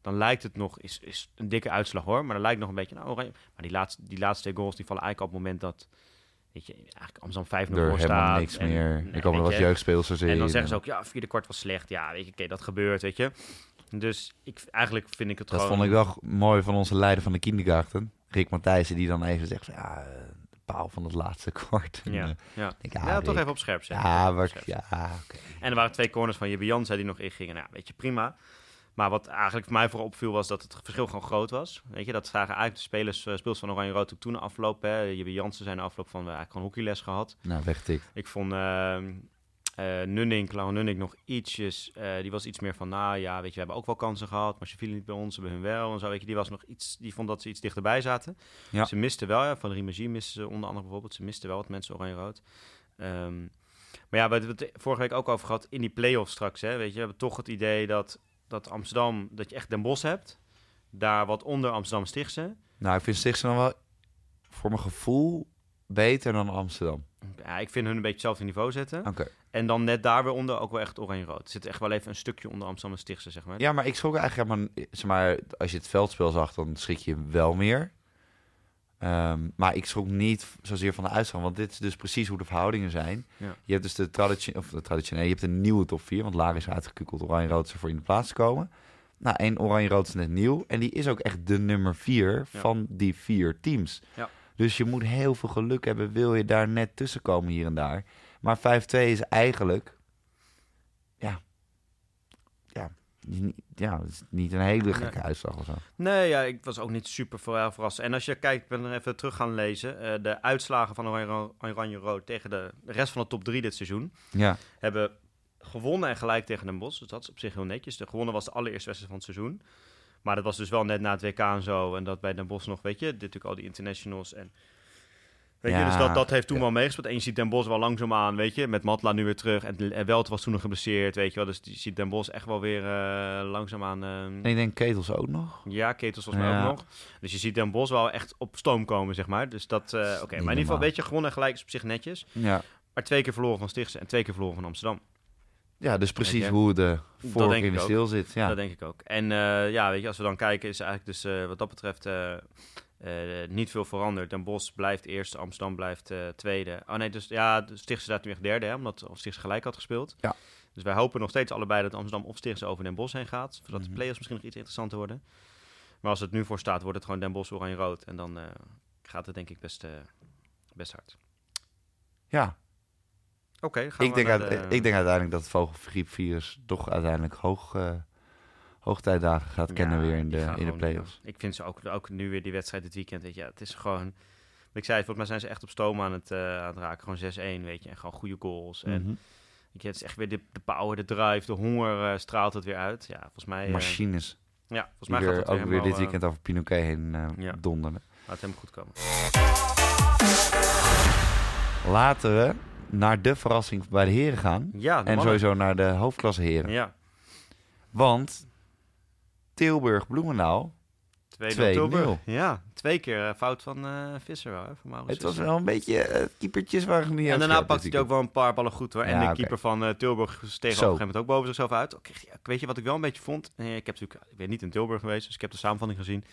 dan lijkt het nog, is, is een dikke uitslag hoor. Maar dan lijkt nog een beetje, nou oranje. Maar die laatste, die laatste twee goals die vallen eigenlijk op het moment dat... Weet je, eigenlijk Amsterdam 5-0 Er voor helemaal staat. niks En, meer. nou, Er komen weet wat je, jeugdspeelsters in. en dan zeggen ze ook, ja, vierde kwart was slecht. Ja, weet je, oké, dat gebeurt, weet je. Dus ik, eigenlijk vind ik het Dat gewoon... vond ik wel mooi van onze leider van de kindergarten. Rick Matthijssen, die dan even zegt van, ja, eh, paal van het laatste kwart. En, Ja, eh, ja. ik, ja, toch even op scherp zetten. Ja, maar, op scherp zetten. ja. En er waren twee corners van Jibbe Jansen die nog ingingen. Nou, weet je, prima. Maar wat eigenlijk voor mij vooral opviel was dat het verschil gewoon groot was. Weet je, dat zagen eigenlijk de spelers, eh, speels van Oranje Rood ook toen afloop. Hè. Jibbe Jansen zijn de afloop van we eigenlijk gewoon hockeyles gehad. Nou, weggetikt. Ik vond eh eh Nunning, Clara Nunning nog ietsjes, eh, die was iets meer van, nou ja, weet je, we hebben ook wel kansen gehad, maar ze vielen niet bij ons, ze hebben hun wel en zo, weet je, die was nog iets, die vond dat ze iets dichterbij zaten. Ja. Ze misten wel, ja, van Rimagie misten ze onder andere bijvoorbeeld, ze misten wel wat mensen oranje-rood. Ehm, maar ja, we hebben het vorige week ook over gehad, in die play-offs straks, hè, weet je, we hebben toch het idee dat, dat Amsterdam, dat je echt Den Bosch hebt, daar wat onder Amsterdam Stichtse. Nou, ik vind Stichtse dan wel voor mijn gevoel beter dan Amsterdam. Ja, ik vind hun een beetje hetzelfde niveau zetten. Oké. En dan net daar weer onder ook wel echt oranje-rood. Er zit echt wel even een stukje onder Amsterdam en Stichtse, zeg maar. Ja, maar ik schrok eigenlijk helemaal... Zeg maar, als je het veldspel zag, dan schrik je wel meer. Ehm, maar ik schrok niet zozeer van de uitslag, want dit is dus precies hoe de verhoudingen zijn. Ja. Je hebt dus de, traditie of de traditionele, je hebt een nieuwe top 4, want Lara is uitgekukeld, Oranje-Rood is ervoor in de plaats te komen. Nou, één Oranje-Rood is net nieuw en die is ook echt de nummer 4 Ja. van die vier teams. Ja. Dus je moet heel veel geluk hebben, wil je daar net tussen komen hier en daar. Maar 5-2 is eigenlijk, ja, ja, ja, het is niet een hele gekke Nee. uitslag of zo. Nee, ja, ik was ook niet super ver- verrast. En als je kijkt, ik ben er even terug gaan lezen. eh, de uitslagen van Oranje- Oranje-Rood tegen de, de rest van de top 3 dit seizoen. Ja, Hebben gewonnen en gelijk tegen Den Bosch. Dus dat is op zich heel netjes. De gewonnen was de allereerste wedstrijd van het seizoen. Maar dat was dus wel net na het WK en zo. En dat bij Den Bosch nog, weet je, dit natuurlijk al die internationals en... Weet je, Ja, dus dat, dat heeft toen ja. wel meegespeeld. En je ziet Den Bosch wel langzaamaan, weet je, met Matla nu weer terug. En, en Welt was toen nog geblesseerd, weet je wel. Dus je ziet Den Bosch echt wel weer eh, langzaamaan... eh, En ik denk Ketels ook nog. ja, Ketels mij Ja. ook nog. Dus je ziet Den Bosch wel echt op stoom komen, zeg maar. Dus dat, eh, oké. Maar in ieder geval een beetje gewonnen en gelijk is op zich netjes. Ja. Maar twee keer verloren van Stichtse en twee keer verloren van Amsterdam. Ja, dus precies hoe de ik in de stil zit. Ja. Dat denk ik ook. En eh, ja, weet je, als we dan kijken, is eigenlijk dus eh, wat dat betreft eh, niet veel veranderd. Den Bosch blijft eerste, Amsterdam blijft tweede. Oh nee, dus ja, Stichtse staat nu echt derde, hè, omdat Stichtse gelijk had gespeeld. Ja. Dus wij hopen nog steeds allebei dat Amsterdam of Stichtse over Den Bosch heen gaat. Zodat de Mhm. play-offs misschien nog iets interessanter worden. Maar als het nu voor staat, wordt het gewoon Den Bosch oranje-rood. En dan gaat het denk ik best, best hard. ja. Oké, Ik, denk naar uit- de- ik denk uiteindelijk dat het vogelgriepvirus toch uiteindelijk hoog, eh hoogtijdagen gaat kennen Ja, weer in de, in de play-offs. Ik vind ze ook, ook nu weer die wedstrijd dit weekend. Weet je, ja, het is gewoon. Ik zei, volgens mij zijn ze echt op stoom aan het, eh, aan het raken. Gewoon 6-1, weet je. En gewoon goede goals. En weet je, het is echt weer de, de power, de drive, de honger eh, straalt het weer uit. Ja, volgens mij, Machines. ja, volgens mij gaat weer, het ook weer weer dit weekend over Pinoquet heen ja. donderen. gaat helemaal goed komen. Laten we naar de verrassing bij de heren gaan. Ja, En mannen. sowieso naar de hoofdklasse heren. Ja, Want Tilburg-Bloemendaal, 2-0 2-0. Tilburg. Ja, twee keer eh, fout van eh, Visser wel, hè, van Maurits het was wel een beetje... eh keepertjes waren niet En daarna pakte hij ook wel een paar ballen goed hoor. En Ja, de keeper van Tilburg steeg op een gegeven moment ook boven zichzelf uit. Ja, weet je wat ik wel een beetje vond? Eh, ik, heb natuurlijk, ik ben niet in Tilburg geweest, dus ik heb de samenvatting gezien.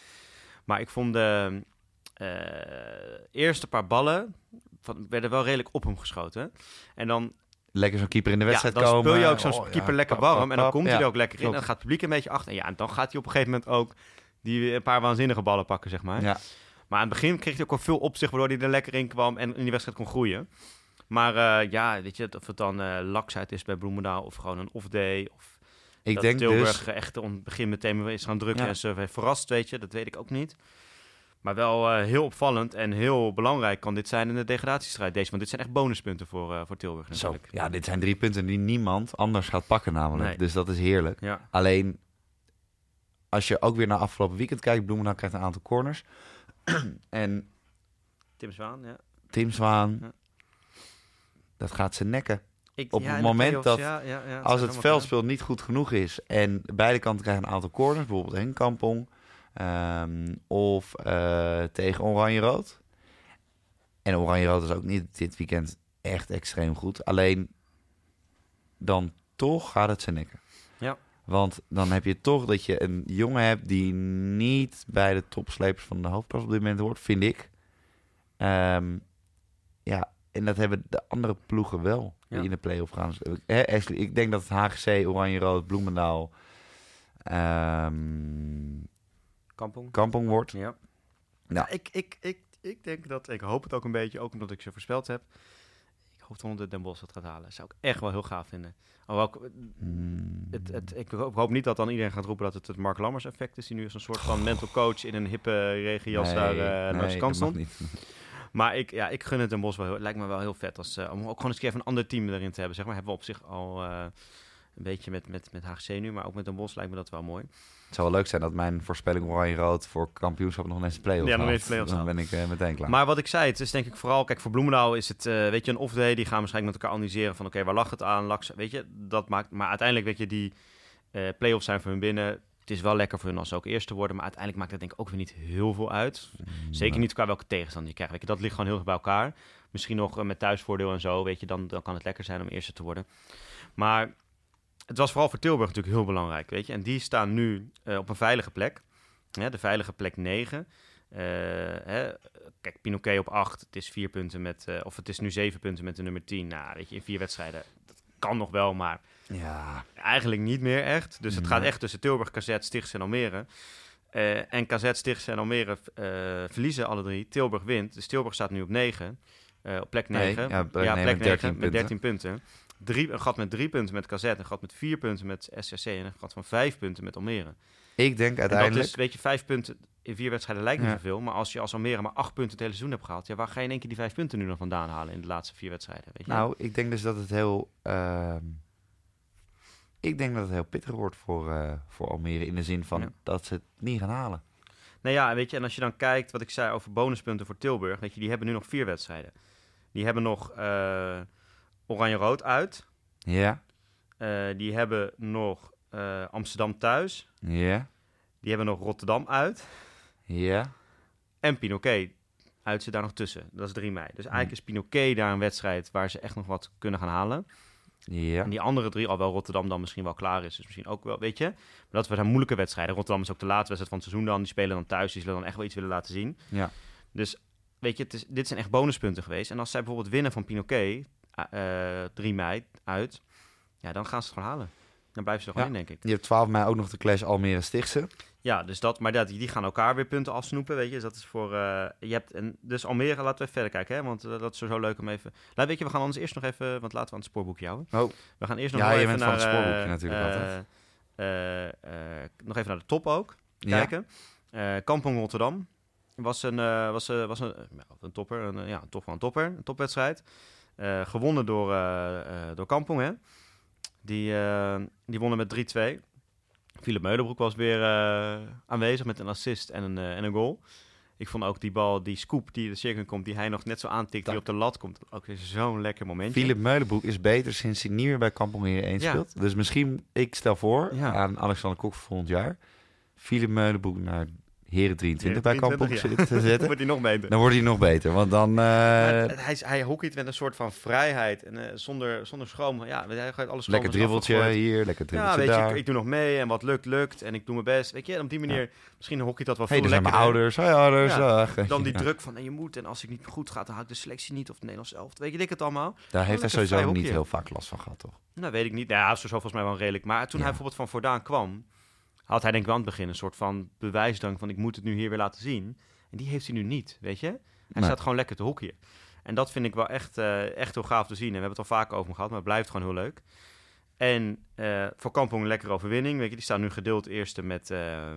Maar ik vond de eerste paar ballen van, werden wel redelijk op hem geschoten. En dan, Lekker zo'n keeper in de ja, wedstrijd dan komen. speel je ook zo'n Oh, ja, keeper lekker pap, warm. pap, en dan komt hij Ja, er ook lekker in. Dan gaat het publiek een beetje achter. En ja, en dan gaat hij op een gegeven moment ook die een paar waanzinnige ballen pakken, zeg maar. Ja, Maar aan het begin kreeg hij ook wel veel op zich, waardoor hij er lekker in kwam en in die wedstrijd kon groeien. Maar eh, ja, weet je, of het dan eh laksheid is bij Bloemendaal of gewoon een off-day. Of ik dat denk Tilburg dus... echt om het begin meteen is gaan drukken Ja. en ze heeft verrast, weet je. Dat weet ik ook niet. Maar wel eh, heel opvallend en heel belangrijk kan dit zijn in de degradatiestrijd. Deze, want dit zijn echt bonuspunten voor, eh, voor Tilburg Zo, natuurlijk. ja, dit zijn drie punten die niemand anders gaat pakken namelijk. Nee. Dus dat is heerlijk. Ja, Alleen, als je ook weer naar afgelopen weekend kijkt, Bloemendaal krijgt een aantal corners. en Tim Zwaan, ja. Tim Zwaan, Ja. dat gaat ze nekken. Ik, Op ja, het moment dat- ja, ja, Als het veldspel niet goed genoeg is en beide kanten krijgen een aantal corners, bijvoorbeeld Henk Kampong ehm, of eh, tegen Oranje-Rood. En Oranje-Rood is ook niet dit weekend echt extreem goed. Alleen dan toch gaat het ze nekken. Ja. Want dan heb je toch dat je een jongen hebt die niet bij de topslepers van de hoofdklas op dit moment hoort, vind ik. Ehm, ja, en dat hebben de andere ploegen wel die Ja. in de play-off gaan. Ashley, ik denk dat het HGC, Oranje-Rood, Bloemendaal, ehm, Kampong. Kampong wordt. Ja. Nou. Ik, ik, ik, ik denk dat, ik hoop het ook een beetje, ook omdat ik ze voorspeld heb. Ik hoop dat Den Bosch het gaat halen. Zou ik echt wel heel gaaf vinden. Alhoewel, ik, Hmm. het, het, ik hoop, niet dat dan iedereen gaat roepen dat het het Mark Lammers effect is. Die nu als een soort van mental coach in een hippe regenjas daar eh, langs de mag stond. niet. Maar ik, ja, ik gun het Den Bosch wel. heel- Het lijkt me wel heel vet als, eh, om ook gewoon eens een keer even een ander team erin te hebben. Zeg maar, hebben we op zich al eh, een beetje met, met, met HGC nu. Maar ook met Den Bosch lijkt me dat wel mooi. Het zou wel leuk zijn dat mijn voorspelling Oranje-Rood voor kampioenschap nog ineens de play-off Ja, nog eens de play-offs Dan ben ik eh, meteen klaar. Maar wat ik zei, het is denk ik vooral, kijk, voor Bloemendaal is het, eh, weet je, een off-day. Die gaan waarschijnlijk met elkaar analyseren van, oké, waar lag het aan? Ze- weet je, dat maakt, maar uiteindelijk, weet je, die eh play-offs zijn voor hun binnen. Het is wel lekker voor hun als ze ook eerste worden, maar uiteindelijk maakt het denk ik ook weer niet heel veel uit. Zeker niet qua welke tegenstander je krijgt. Weet je, dat ligt gewoon heel erg bij elkaar. Misschien nog met thuisvoordeel en zo, weet je, dan, dan kan het lekker zijn om eerste te worden. Maar het was vooral voor Tilburg natuurlijk heel belangrijk, weet je. En die staan nu eh, op een veilige plek. Ja, de veilige plek 9. Eh, hè, kijk, Pinoquet op 8. Het is vier punten met, eh, of het is nu zeven punten met de nummer 10. Nou, weet je, in vier wedstrijden. Dat kan nog wel, maar Ja, eigenlijk niet meer echt. Dus het gaat echt tussen Tilburg, KZ, Stichts en Almere. Eh, en KZ, Stichts en Almere verliezen alle drie. Tilburg wint. Dus Tilburg staat nu op 9. eh, op plek Nee, 9. ja, plek negen met 13 met punten. 13 punten. Drie, een gat met drie punten met KZ. Een gat met vier punten met SCC. En een gat van vijf punten met Almere. ik denk En uiteindelijk... dat is, weet je, vijf punten in vier wedstrijden lijkt niet Ja. zoveel. Maar als je als Almere maar acht punten het hele seizoen hebt gehaald... Ja, waar ga je in één keer die vijf punten nu nog vandaan halen in de laatste vier wedstrijden? Weet je? Nou, ik denk dus dat het heel... ehm, Ik denk dat het heel pittig wordt voor, eh, voor Almere. In de zin van Ja. dat ze het niet gaan halen. Nou ja, weet je, en als je dan kijkt wat ik zei over bonuspunten voor Tilburg, weet je, die hebben nu nog vier wedstrijden. Die hebben nog eh, Oranje-Rood uit. Ja, Eh, die hebben nog eh, Amsterdam thuis. ja, Die hebben nog Rotterdam uit. ja. En Pinoquet uit zit daar nog tussen. Dat is 3 mei. Dus eigenlijk Hm. is Pinoquet daar een wedstrijd waar ze echt nog wat kunnen gaan halen. Ja, En die andere drie, alhoewel Rotterdam dan misschien wel klaar is, dus misschien ook wel, weet je. Maar dat zijn moeilijke wedstrijden. Rotterdam is ook de laatste wedstrijd van het seizoen dan. Die spelen dan thuis, die zullen dan echt wel iets willen laten zien. ja. Dus weet je, het is, dit zijn echt bonuspunten geweest. En als zij bijvoorbeeld winnen van Pinoquet, 3 mei uit, ja, dan gaan ze het gewoon halen. Dan blijven ze er gewoon Ja. in, denk ik. Je hebt 12 mei ook nog de clash Almere-Stichtse. Ja, dus dat, maar dat, die gaan elkaar weer punten afsnoepen, weet je. Dus dat is voor, eh, je hebt, en, dus Almere, laten we even verder kijken, hè, want eh, dat is zo leuk om even... Laat, weet je, we gaan anders eerst nog even, want laten we aan het spoorboekje houden. Oh, We gaan eerst nog Ja, je even bent van naar... het spoorboekje eh, natuurlijk eh, altijd. eh, eh, nog even naar de top ook, ja. kijken. Eh Kampong Rotterdam was een, eh, was, eh, was een, eh, ja, een topper, een, eh, ja, toch wel een topper, een topwedstrijd. Eh, gewonnen door, eh, door Kampong, hè. Die, die wonnen met 3-2. Philip Meulenbroek was weer aanwezig met een assist en een, en een goal. Ik vond ook die bal, die scoop die de cirkel komt, die hij nog net zo aantikt, die op de lat komt. Ook zo'n lekker momentje. Philip Meulenbroek is beter sinds hij niet meer bij Kampong 1 Ja. speelt. Dus misschien, ik stel voor Ja. aan Alexander Kok voor volgend jaar. Philip Meulenbroek naar Heren 23 bij Kampong 23, te zetten. wordt hij nog beter. Dan wordt hij nog beter. Want dan... het- hij, hij hockeyt met een soort van vrijheid en eh, zonder, zonder schroom. Ja, hij gooit alles lekker dribbeltje hier, lekker Ja, dribbeltje weet je, daar. ik, ik doe nog mee en wat lukt, lukt. En ik doe mijn best. Weet je, en op die manier, misschien hockeyt dat wel hey, veel mijn ouders. Hoi ouders. Ja. Dan die Ja. druk van, nee, je moet. En als ik niet goed ga, dan haal ik de selectie niet. Of de Nederlands zelf. Weet je, dik het allemaal. Daar heeft hij sowieso niet heel vaak last van gehad, toch? Nou, weet ik niet. Nou, Ja, zo volgens mij wel redelijk. Maar toen Ja. hij bijvoorbeeld van Voordaan kwam, had hij denk ik wel aan het begin een soort van bewijsdrang van ik moet het nu hier weer laten zien. En die heeft hij nu niet, weet je. Hij Nee. staat gewoon lekker te hockeyen. En dat vind ik wel echt, eh, echt heel gaaf te zien. En we hebben het al vaak over hem gehad, maar het blijft gewoon heel leuk. En eh, voor Kampong een lekkere overwinning. Weet je, die staan nu gedeeld eerste met, eh,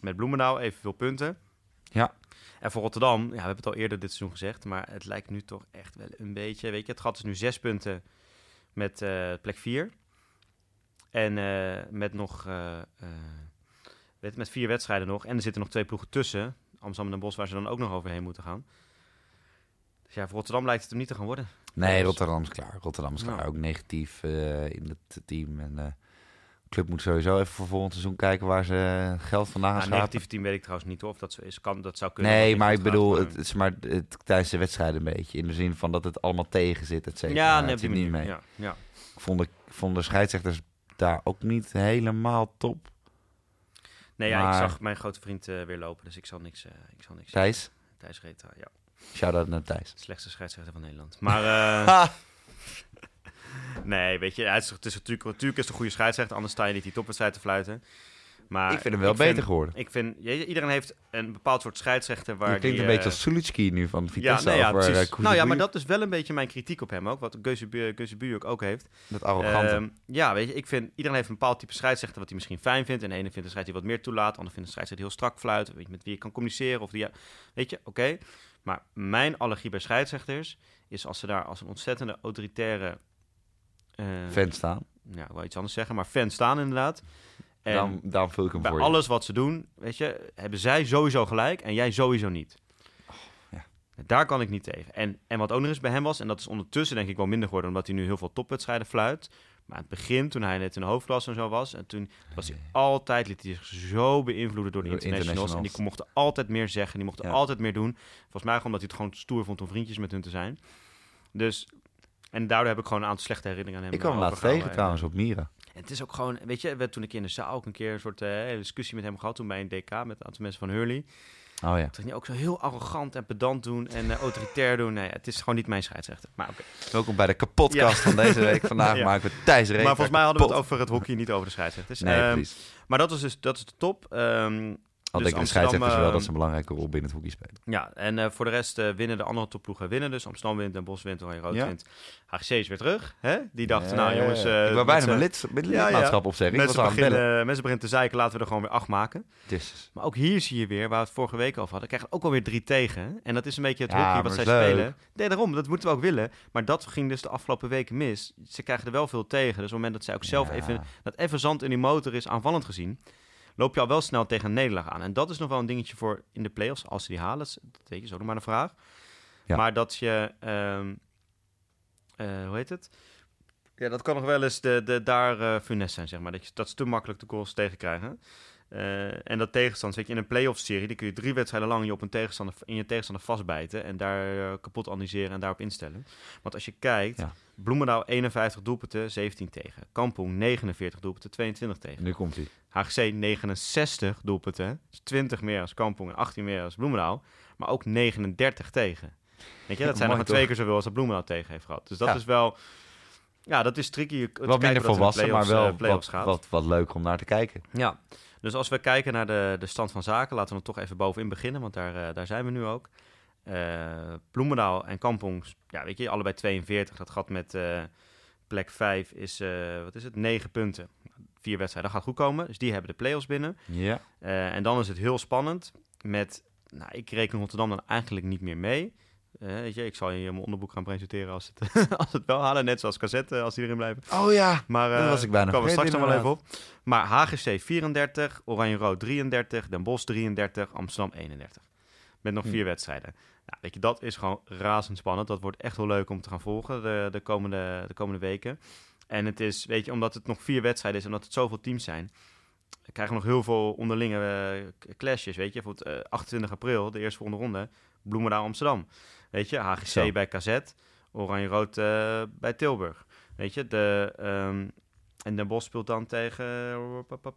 met Bloemendaal, evenveel punten. Ja. En voor Rotterdam, ja, we hebben het al eerder dit seizoen gezegd, maar het lijkt nu toch echt wel een beetje, weet je, het gat is nu zes punten met plek vier. En met nog, eh, eh, met vier wedstrijden nog. En er zitten nog twee ploegen tussen, Amsterdam en Den Bosch, waar ze dan ook nog overheen moeten gaan. Dus ja, voor Rotterdam lijkt het hem niet te gaan worden. Nee, Dus- Rotterdam is klaar. Rotterdam is klaar. Nou. Ook negatief eh, in het team. En de club moet sowieso even voor volgend seizoen kijken waar ze geld vandaan gaan Nou, schrapen. negatief team weet ik trouwens niet hoor, of dat zo is. Kan, dat zou kunnen. Nee, maar het ik bedoel, het, het is maar het, tijdens de wedstrijd een beetje. In de zin van dat het allemaal tegen zit, et cetera. Ja, Het nee, zit die niet mee. Ja, ja. Ik vond de, vond de scheidsrechters daar ook niet helemaal top. Nee, ja, ik zag mijn grote vriend eh, weer lopen, dus ik zal niks, eh, ik zal niks Thijs, Thijs Reta, ja. shout-out naar Thijs. Slechtste scheidsrechter van Nederland. Maar eh, nee, weet je, het is, het is natuurlijk, natuurlijk is het een goede scheidsrechter, anders sta je niet die topwedstrijd te fluiten. Maar ik vind hem wel beter vind- geworden. Ik vind, iedereen heeft een bepaald soort scheidsrechter waar Je klinkt die, een beetje eh, als Sulitski nu van ja, Vitesse nee, ja, over precies. eh, nou ja, maar dat is wel een beetje mijn kritiek op hem ook, wat Geuzebuurk ook heeft. Dat arrogante. Ehm, ja, weet je, ik vind iedereen heeft een bepaald type scheidsrechter wat hij misschien fijn vindt. En de ene vindt een scheidsrechter die wat meer toelaat, de ander vindt een scheidsrechter heel strak fluit, weet je, met wie je kan communiceren of die, weet je, oké. Maar mijn allergie bij scheidsrechters is als ze daar als een ontzettende autoritaire, eh, fan staan. ja, ik wil iets anders zeggen, maar fan staan inderdaad. En Dan, dan vul ik hem bij voor je. alles wat ze doen, weet je, hebben zij sowieso gelijk en jij sowieso niet. ja. Daar kan ik niet tegen. En, en wat ook nog eens bij hem was, en dat is ondertussen denk ik wel minder geworden, omdat hij nu heel veel topwedstrijden fluit. Maar aan het begin, toen hij net in de hoofdklasse en zo was, en toen was hij altijd, liet hij zich zo beïnvloeden door de internationals. En die mochten altijd meer zeggen, die mochten Ja. altijd meer doen. Volgens mij omdat hij het gewoon stoer vond om vriendjes met hun te zijn. Dus, en daardoor heb ik gewoon een aantal slechte herinneringen aan hem Ik kwam hem laatst tegen trouwens op Mira. En het is ook gewoon, weet je, we toen ik in de zaal ook een keer een soort eh, discussie met hem gehad, toen bij een DK met een aantal mensen van Hurley. Oh ja. Ging hij ook zo heel arrogant en pedant doen en eh, autoritair doen. Nee, het is gewoon niet mijn scheidsrechter. Maar oké. Welkom bij de kapotkast van deze week. Vandaag Ja. maken we Thijs Reek. Maar volgens mij hadden we het over het hockey, niet over de scheidsrechters. Nee, precies. maar dat is dus dat is de top. Ehm, Al Dus denken de scheidsrechters wel dat ze een belangrijke rol binnen het hockey spelen. Ja, en eh, voor de rest eh, winnen de andere topploegen winnen. Dus Amsterdam wint, Den Bosch wint, Oranje Rood wint. HGC is weer terug. Hè? Die dachten, nou jongens... eh, ik wou bijna mijn lid, lidmaatschap opzeggen. Mensen beginnen, mensen beginnen te zeiken, laten we er gewoon weer acht maken. Maar ook hier zie je weer, waar we het vorige week over hadden, krijgen ook alweer drie tegen. En dat is een beetje het hockey wat zij spelen. Nee, daarom, dat moeten we ook willen. Maar dat ging dus de afgelopen weken mis. Ze krijgen er wel veel tegen. Dus op het moment dat zij ook zelf even, dat even zand in die motor is aanvallend gezien, loop je al wel snel tegen een nederlaag aan. En dat is nog wel een dingetje voor in de playoffs, als ze die halen. Dat weet je, zo nog maar een vraag. Ja. Maar dat je, ehm, eh, hoe heet het? Ja, dat kan nog wel eens de, de, daar eh funest zijn, zeg maar. Dat, je, dat ze te makkelijk de goals tegenkrijgen. Eh, en dat tegenstand, weet je, in een playoff serie, die kun je drie wedstrijden lang je op een tegenstander, in je tegenstander vastbijten en daar eh, kapot analyseren en daarop instellen. Want als je kijkt, Ja. Bloemendaal 51 doelpunten, 17 tegen. Kampong 49 doelpunten, 22 tegen. Nu komt hij. HGC 69 doelpunten, dus 20 meer als Kampong en 18 meer als Bloemendaal, maar ook 39 tegen. Weet je, dat zijn nog maar twee keer zoveel als dat Bloemendaal tegen heeft gehad. Dus dat Ja. is wel, ja, dat is tricky. Het Wat minder volwassen, maar wel eh, wat, gaat. wat, wat leuk om naar te kijken. Ja, dus als we kijken naar de, de stand van zaken, laten we toch even bovenin beginnen, want daar, eh, daar zijn we nu ook. Eh Bloemendaal en Kampong, ja, weet je, allebei 42. Dat gaat met plek 5 is, wat is het, 9 punten. Vier wedstrijden, dat gaat goed komen. Dus die hebben de play-offs binnen. Ja. En dan is het heel spannend met, nou, ik reken Rotterdam dan eigenlijk niet meer mee. Eh, weet je, ik zal je mijn onderboek gaan presenteren als het, als het wel halen, net zoals cassette, als die erin blijven. Oh ja. Maar Dat eh was ik bijna komen we straks nog wel even op. Maar HGC 34, Oranje-Rood 33, Den Bosch 33, Amsterdam 31. Met nog Hm. vier wedstrijden. Nou, weet je, dat is gewoon razendspannend. Dat wordt echt wel leuk om te gaan volgen de, de, komende, de komende weken. En het is, weet je, omdat het nog vier wedstrijden is en omdat het zoveel teams zijn, krijgen we nog heel veel onderlinge eh, clashes. Weet je, bijvoorbeeld eh, 28 april, de eerste volgende ronde, Bloemendaal Amsterdam. Weet je, HGC Zo. bij KZ, Oranje-Rood eh, bij Tilburg. Weet je, de, ehm, en Den Bosch speelt dan tegen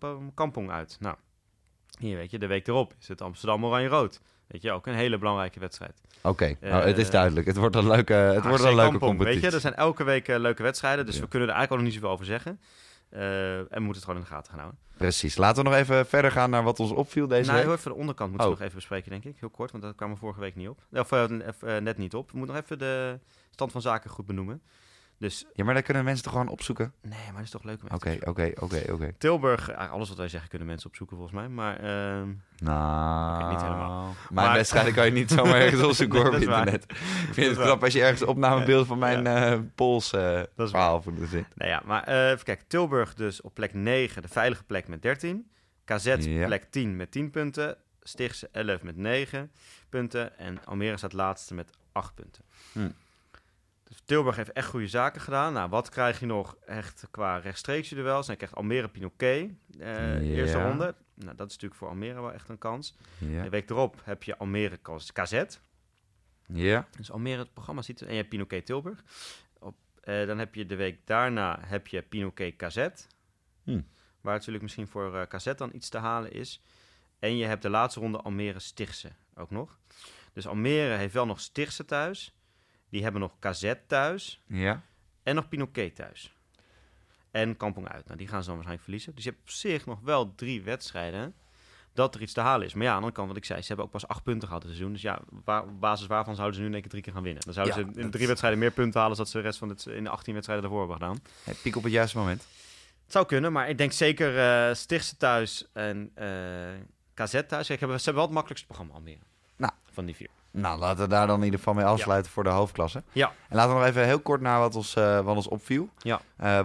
eh, Kampong uit. Nou, hier weet je, de week erop is het Amsterdam Oranje-Rood. Weet je, ook een hele belangrijke wedstrijd. Oké, nou, het is Eh, duidelijk. Het wordt een leuke, het wordt een leuke Kampong, competitie. Weet je, er zijn elke week eh, leuke wedstrijden, dus Ja. we kunnen er eigenlijk ook nog niet zoveel over zeggen. Eh, en we moeten het gewoon in de gaten gaan houden. Precies. Laten we nog even verder gaan naar wat ons opviel deze nou, week. heel even de onderkant moeten we Oh. nog even bespreken, denk ik. Heel kort, want dat kwam er vorige week niet op. Of eh, eh, net niet op. We moeten nog even de stand van zaken goed benoemen. Dus, Ja, maar daar kunnen mensen toch gewoon opzoeken? nee, maar dat is toch leuk om Oké, oké, oké, oké. Tilburg, alles wat wij zeggen kunnen mensen opzoeken volgens mij. Maar ehm, Nou, Oké, niet helemaal. Mijn Maar- wedstrijden kan je niet zomaar ergens opzoeken hoor op waar. internet. Ik vind het waar. knap als je ergens opnamebeelden van mijn eh Pools eh, Dat is verhaal voor zit. nou ja, maar eh, even kijken. Tilburg dus op plek 9, de veilige plek met 13. KZ Ja. plek 10 met 10 punten. Stichtse 11 met 9 punten. En Almere staat laatste met 8 punten. Hm. Dus Tilburg heeft echt goede zaken gedaan. Nou, wat krijg je nog echt qua rechtstreekse duels? Dan krijgt Almere Pinoquet, Ja. eerste ronde. Nou, dat is natuurlijk voor Almere wel echt een kans. Ja. De week erop heb je Almere KZ. ja. Dus Almere, het programma ziet. En je hebt Pinoquet Tilburg. Op, eh, dan heb je de week daarna heb je Pinoquet KZ. Hm. Waar natuurlijk misschien voor eh KZ dan iets te halen is. En je hebt de laatste ronde Almere Stichtse ook nog. Dus Almere heeft wel nog Stichtse thuis. Die hebben nog KZ thuis. Ja. En nog Pinoquet thuis. En Kampong uit. Nou, die gaan ze dan waarschijnlijk verliezen. Dus je hebt op zich nog wel drie wedstrijden dat er iets te halen is. Maar ja, aan de andere kant, wat ik zei, ze hebben ook pas acht punten gehad dit seizoen. Dus ja, waar, op basis waarvan zouden ze nu in één keer drie keer gaan winnen? Dan zouden Ja, ze in drie wedstrijden meer punten halen... dan dat ze de rest van het, in de 18 wedstrijden daarvoor hebben gedaan. Hey, piek op het juiste moment. Het zou kunnen, maar ik denk zeker eh Stichtse thuis en eh KZ thuis. Kijk, hebben, ze hebben wel het makkelijkste programma Almere. Nou. Van die vier. Nou, laten we daar dan in ieder geval mee afsluiten voor de hoofdklasse. Ja. En laten we nog even heel kort naar wat ons, eh, wat ons opviel. Ja. Eh,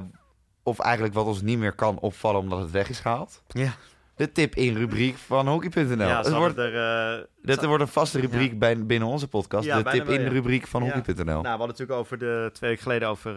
of eigenlijk wat ons niet meer kan opvallen omdat het weg is gehaald. Ja, De tip in rubriek van hockey.nl. ja het wordt, er... eh, dit wordt een vaste rubriek bij, binnen onze podcast. Ja, de tip wel, in rubriek van Ja. hockey.nl. Nou, we hadden natuurlijk over de twee weken geleden over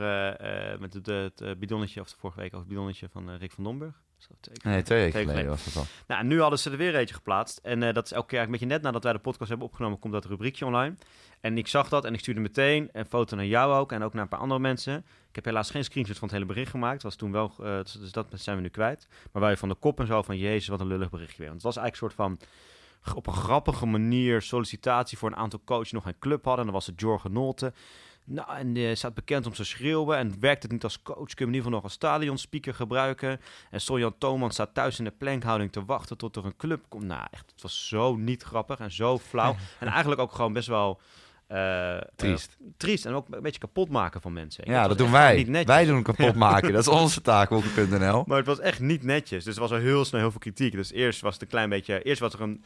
met het, het bidonnetje, of de vorige week over het bidonnetje van Rick van Domburg. Zo, twee Nee, twee weken geleden was dat al. Nou, nu hadden ze er weer eentje geplaatst. En eh, dat is elke keer eigenlijk een beetje net nadat wij de podcast hebben opgenomen, komt dat rubriekje online. En ik zag dat en ik stuurde meteen een foto naar jou ook en ook naar een paar andere mensen. Ik heb helaas geen screenshot van het hele bericht gemaakt. was toen wel, eh, dus, dus dat zijn we nu kwijt. Maar waar je van de kop en zo van, jezus, wat een lullig berichtje weer. Want het was eigenlijk een soort van, op een grappige manier, sollicitatie voor een aantal coaches die nog geen club hadden. En dan was het Jorge Nolte. Nou, en die staat bekend om zijn schreeuwen. En werkt het niet als coach, kun je hem in ieder geval nog als stadionspeaker gebruiken. En Soljan Thoman staat thuis in de plankhouding te wachten tot er een club komt. Nou, echt, het was zo niet grappig en zo flauw. en eigenlijk ook gewoon best wel... eh, Triest. eh, triest en ook een beetje kapot maken van mensen. Ja, dat doen wij. Wij doen kapot maken. Dat is onze taak, Hockey.nl. Maar het was echt niet netjes. Dus er was al heel snel heel veel kritiek. Dus eerst was het een klein beetje... Eerst was er een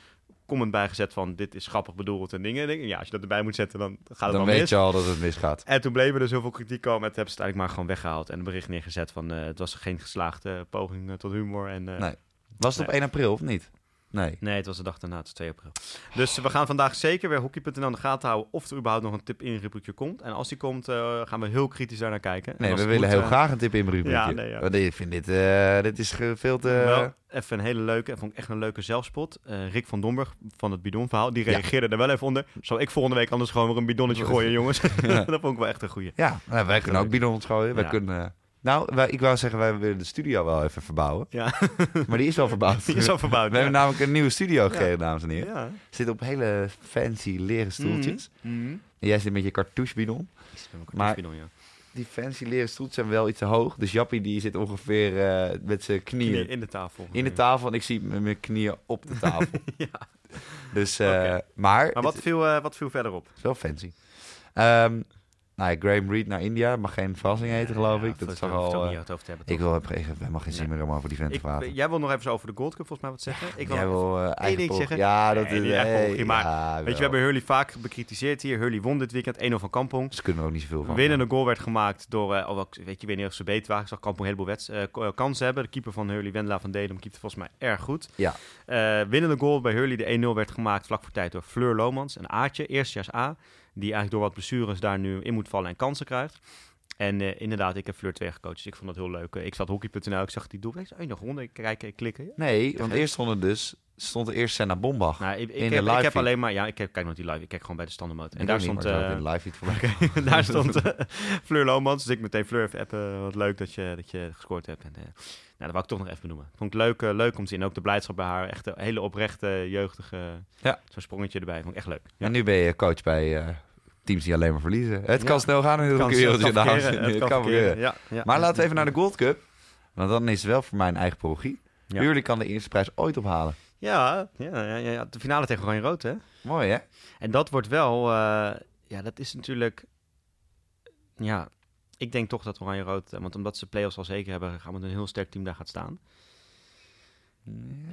comment bijgezet van... dit is grappig bedoeld en dingen. En Ja, als je dat erbij moet zetten, dan gaat het Dan wel weet mis. je al dat het misgaat. En toen bleef er dus heel veel kritiek komen. En toen hebben ze het eigenlijk maar gewoon weggehaald. En een bericht neergezet van... eh, het was geen geslaagde poging eh, tot humor. En, eh, Nee. Was het op 1 april of niet? Nee. Nee, het was de dag daarna, het is 2 april. Dus we gaan vandaag zeker weer hockey.nl in de gaten houden of er überhaupt nog een tip inrubriekje komt. En als die komt, eh, gaan we heel kritisch daar naar kijken. En Nee, we willen moet, heel eh, graag een tip in mijn ja, rubriekje. nee, ja. Want Ik vind dit, eh, dit is veel te... Wel even een hele leuke, vond ik echt een leuke zelfspot. Rick van Domburg van het bidonverhaal, die reageerde er wel even onder. Zal ik volgende week anders gewoon weer een bidonnetje gooien, jongens? dat vond ik wel echt een goeie. Ja, nou, wij kunnen ook bidons gooien. Wij kunnen... eh, nou, wij, ik wou zeggen, wij willen de studio wel even verbouwen. Ja, Maar die is al verbouwd. die is al verbouwd. We hebben namelijk een nieuwe studio gekregen, dames en heren. Ja. Zit op hele fancy leren stoeltjes. Mhm. En jij zit met je cartouche bidon. Maar- Maar... Bidon, ja. Die fancy leren stoeltjes zijn wel iets te hoog. Dus Jappie die zit ongeveer eh, met zijn knieën Knie in de tafel. in de tafel. En ik zie met mijn knieën op de tafel. Ja. Dus, eh, maar, Maar wat het viel, eh, wat viel verderop? is wel fancy. Ehm nou ja, Graham Reed naar India. Mag geen verrassing heten, geloof ik. Dat is toch al... niet eh, over te hebben, ik toch? wil helemaal geen zin meer om over die vent te Ik- praten. jij wil nog even over de Gold Cup volgens mij wat zeggen. Ik wil Jij nog wil eh, eigen ding zeggen? Ja, dat is... nee, maar Weet je, we hebben Hurley vaak bekritiseerd hier. Hurley won dit weekend 1-0 van Kampong. Ze kunnen er ook niet zoveel van. Winnende goal werd gemaakt door, eh, wel, weet je, weet niet of ze beter waren. Ik zag Kampong een heleboel eh, eh, kansen hebben. De keeper van Hurley, Wendela van Delem, keepte volgens mij erg goed. Ja. Eh, winnende goal bij Hurley, de 1-0 werd gemaakt vlak voor tijd door Fleur Lomans. Een Aatje, eerstejaars A, die eigenlijk door wat blessures daar nu in moet vallen en kansen krijgt. En eh, inderdaad, ik heb Fleur 2 gecoacht, dus ik vond dat heel leuk. Eh, Ik zat hockey.nl, ik zag die doel. Ik zei, nog ronde, ik kijk, ik klikken. Nee, want eerst stond er dus... Stond er eerst Senna Bombach. Nou, ik, ik, In de heb, ik live heb feed. alleen maar, ja, ik heb, kijk nog die live, ik kijk gewoon bij de standaardmode. En Ik daar niet, stond, eh, de live voorbij. Oké, daar stond eh, Fleur Lomans. Dus ik meteen Fleur even appen. Wat leuk dat je, dat je gescoord hebt. En, eh, dat wou ik toch nog even benoemen. Vond ik leuk, eh, leuk om te zien. Ook de blijdschap bij haar. Echt een hele oprechte, jeugdige... Ja. Zo'n sprongetje erbij. Vond ik echt leuk. Ja. En nu ben je coach bij eh, teams die alleen maar verliezen. Het kan snel gaan in het kan verkeren, heren. het kan. Maar laten we even naar de Gold Cup. Want dan is het wel voor mijn eigen parochie. Ja. Jullie kan de eerste prijs ooit ophalen. Ja, ja, ja, ja, de finale tegen Oranje Rood, hè? Mooi, hè? En dat wordt wel... eh, ja, dat is natuurlijk... Ja, ik denk toch dat Oranje Rood... Want omdat ze play-offs al zeker hebben... gaan we met een heel sterk team daar gaat staan.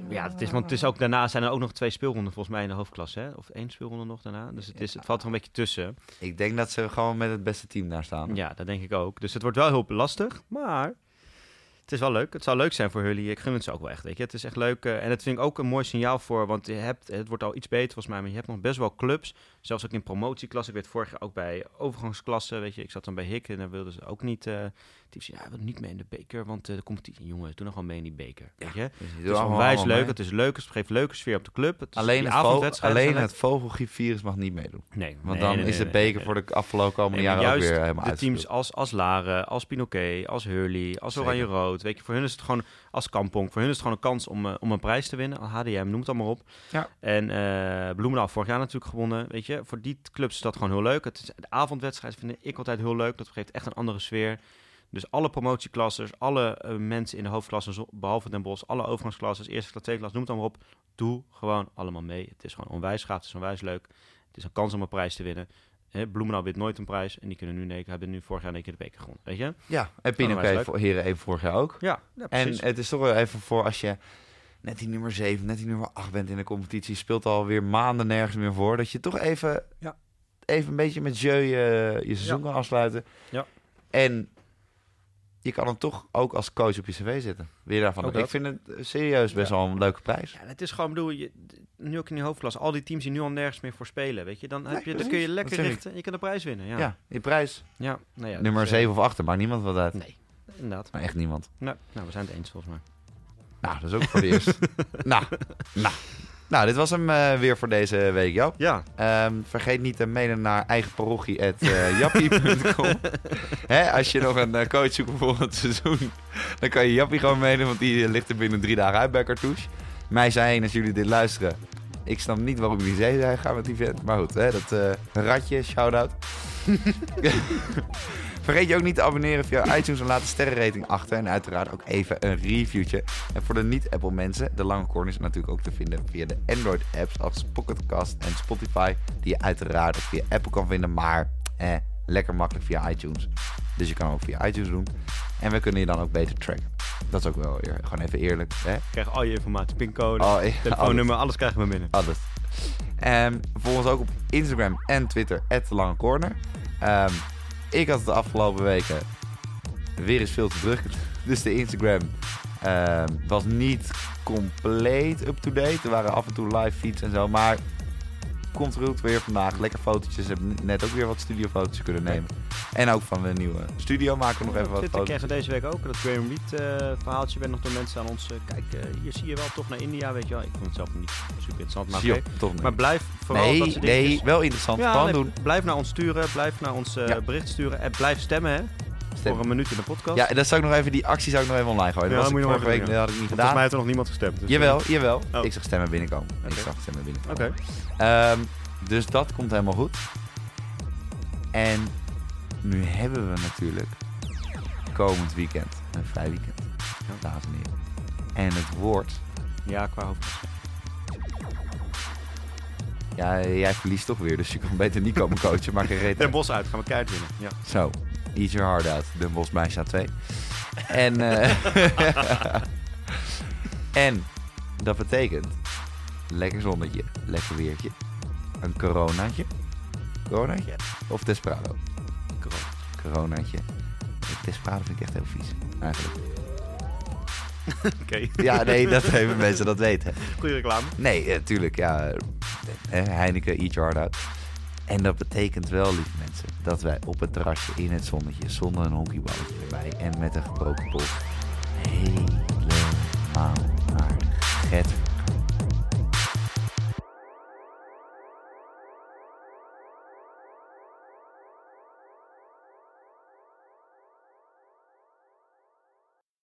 Ja, het is, want het is ook, daarna zijn er ook nog twee speelronden volgens mij in de hoofdklasse. Hè? Of één speelronde nog daarna. Dus het, is, het valt er een beetje tussen. Ik denk dat ze gewoon met het beste team daar staan. Ja, dat denk ik ook. Dus het wordt wel heel lastig. Maar het is wel leuk. Het zou leuk zijn voor jullie. Ik gun het ze ook wel echt. Weet je. Het is echt leuk. eh, en dat vind ik ook een mooi signaal voor. Want je hebt, het wordt al iets beter volgens mij. Maar je hebt nog best wel clubs. Zelfs ook in promotieklassen. Ik weet vorig jaar ook bij overgangsklassen. Weet je, ik zat dan bij Hik. En daar wilden ze ook niet. die zei, ja, willen niet mee in de beker. Want eh, de competitie. Jongens, doe nog gewoon mee in die beker. Weet je. Dus Het is onwijs leuk. mee. Het is leuk. Het geeft leuke sfeer op de club. Het is Alleen, het, vogel, avondwedstrijden alleen het vogelgriepvirus mag niet meedoen. Nee, Want nee, dan nee, is de beker voor de afgelopen komende jaren ook weer helemaal de teams als, als Laren, als Pinoquet, als Hurley, als. Oranje Rood. Weet je, voor hun is het gewoon als Kampong. Voor hun is het gewoon een kans om, eh, om een prijs te winnen. HDM, noem het allemaal op. Ja. En Bloemendaal vorig jaar natuurlijk gewonnen. Weet je, voor die clubs is dat gewoon heel leuk. Het is, de avondwedstrijd vind ik altijd heel leuk. Dat geeft echt een andere sfeer. Dus alle promotieklasses, alle eh, mensen in de hoofdklasse, zo- behalve Den Bosch, alle overgangsklasses, eerste klas, tweede klas, noem het allemaal op. Doe gewoon allemaal mee. Het is gewoon onwijs gaaf, het is onwijs leuk. Het is een kans om een prijs te winnen. Hè, Bloemendaal wint nooit een prijs en die kunnen nu keer, hebben nu vorig jaar één keer de beker gewonnen. Weet je? Ja, en voor Heren even vorig jaar ook. Ja, ja En het is toch wel even voor als je net die nummer 7, net die nummer 8 bent in de competitie, speelt alweer maanden nergens meer voor, dat je toch even, Ja. even een beetje met jeu je, je seizoen Ja. kan afsluiten. Ja. En je kan hem toch ook als coach op je cv zetten. Weer daarvan. Ik vind het serieus best Ja. wel een leuke prijs. Ja, het is gewoon, bedoel, je, nu ook in die hoofdklasse, al die teams die nu al nergens meer voor spelen, weet je, dan, heb je, dan kun je Dat lekker richten, je kan de prijs winnen. Ja, Ja, ja. die prijs. nou ja, nummer dus, eh, 7 of 8, maakt niemand wat uit. Nee, inderdaad. Maar echt niemand. Nou, nou, we zijn het eens volgens mij. Nou, dat is ook voor de eerst. nou, nou. Nou, dit was hem eh, weer voor deze week, Joop. Ja, Ehm, vergeet niet te mailen naar eigenparochie.jappie.com. Hè, als je nog een eh, coach zoekt voor volgend seizoen, dan kan je Jappie gewoon mailen, want die eh, ligt er binnen drie dagen uit bij Cartouche. Mij zijn, als jullie dit luisteren, ik snap niet waarom jullie zee zijn gaan met die vent. Maar goed, hè, dat eh, ratje, shout-out. Vergeet je ook niet te abonneren via iTunes en laat een sterrenrating achter. En uiteraard ook even een reviewtje. En voor de niet-Apple mensen, de lange corner is natuurlijk ook te vinden via de Android-apps als Pocketcast en Spotify. Die je uiteraard ook via Apple kan vinden, maar eh, lekker makkelijk via iTunes. Dus je kan ook via iTunes doen. En we kunnen je dan ook beter tracken. Dat is ook wel eer- gewoon even eerlijk. Hè? Krijg al je informatie, pincode, Oh, ja, telefoonnummer, alles krijgen we binnen. Alles. En volg ons ook op Instagram en Twitter, de Lange Corner. Ehm, ik had het de afgelopen weken weer eens veel te druk. Dus de Instagram ehm, was niet compleet up-to-date. Er waren af en toe live feeds en zo. Maar komt er weer vandaag. Lekker fotootjes. Hebben net ook weer wat studiofoto's kunnen nemen. En ook van de nieuwe studio maken we nog even wat foto's. kregen we deze week ook. Dat Graham Reed eh, verhaaltje werd nog door mensen aan ons. eh, kijk, eh, hier zie je wel toch naar India, weet je wel. Ik vond het zelf niet super interessant, maar op, toch. Maar blijf vooral dat nee, nee, wel interessant. Ja, Gewoon nee, doen. Blijf naar ons sturen, blijf naar ons Ja. bericht sturen en blijf stemmen, hè. Stem. Voor een minuut in de podcast. Ja, dat zou ik nog even, die actie zou ik nog even online gooien. Ja, Dat was moet ik je nog vorige even week, dat had ik niet Want Volgens mij gedaan. heeft er nog niemand gestemd. dus, Jawel, jawel. Oh. Ik zag stemmen binnenkomen. Ik Oké. zag stemmen binnenkomen. Oké. Ehm, dus dat komt helemaal goed. En nu hebben we natuurlijk komend weekend een vrij weekend. Dames en heren. En het wordt... Ja, qua hoofd. Ja, jij verliest toch weer, dus je kan beter niet komen coachen, maar geen reet Den. Bos uit, gaan we keihard winnen. Ja. Zo, eat your heart out. Bosch bij staat 2. En, eh, en dat betekent lekker zonnetje, lekker weertje, een coronaatje. Coronaatje of Desperado? Corona. Coronaatje. Desperado vind ik echt heel vies, eigenlijk. Oké, Ja, nee, dat even mensen dat weten. goede reclame. Nee, natuurlijk, ja. eh, Heineken, eat your heart out. En dat betekent wel, lieve mensen, dat wij op het terrasje in het zonnetje, zonder een hockeyballetje erbij en met een gebroken pot, helemaal naar Get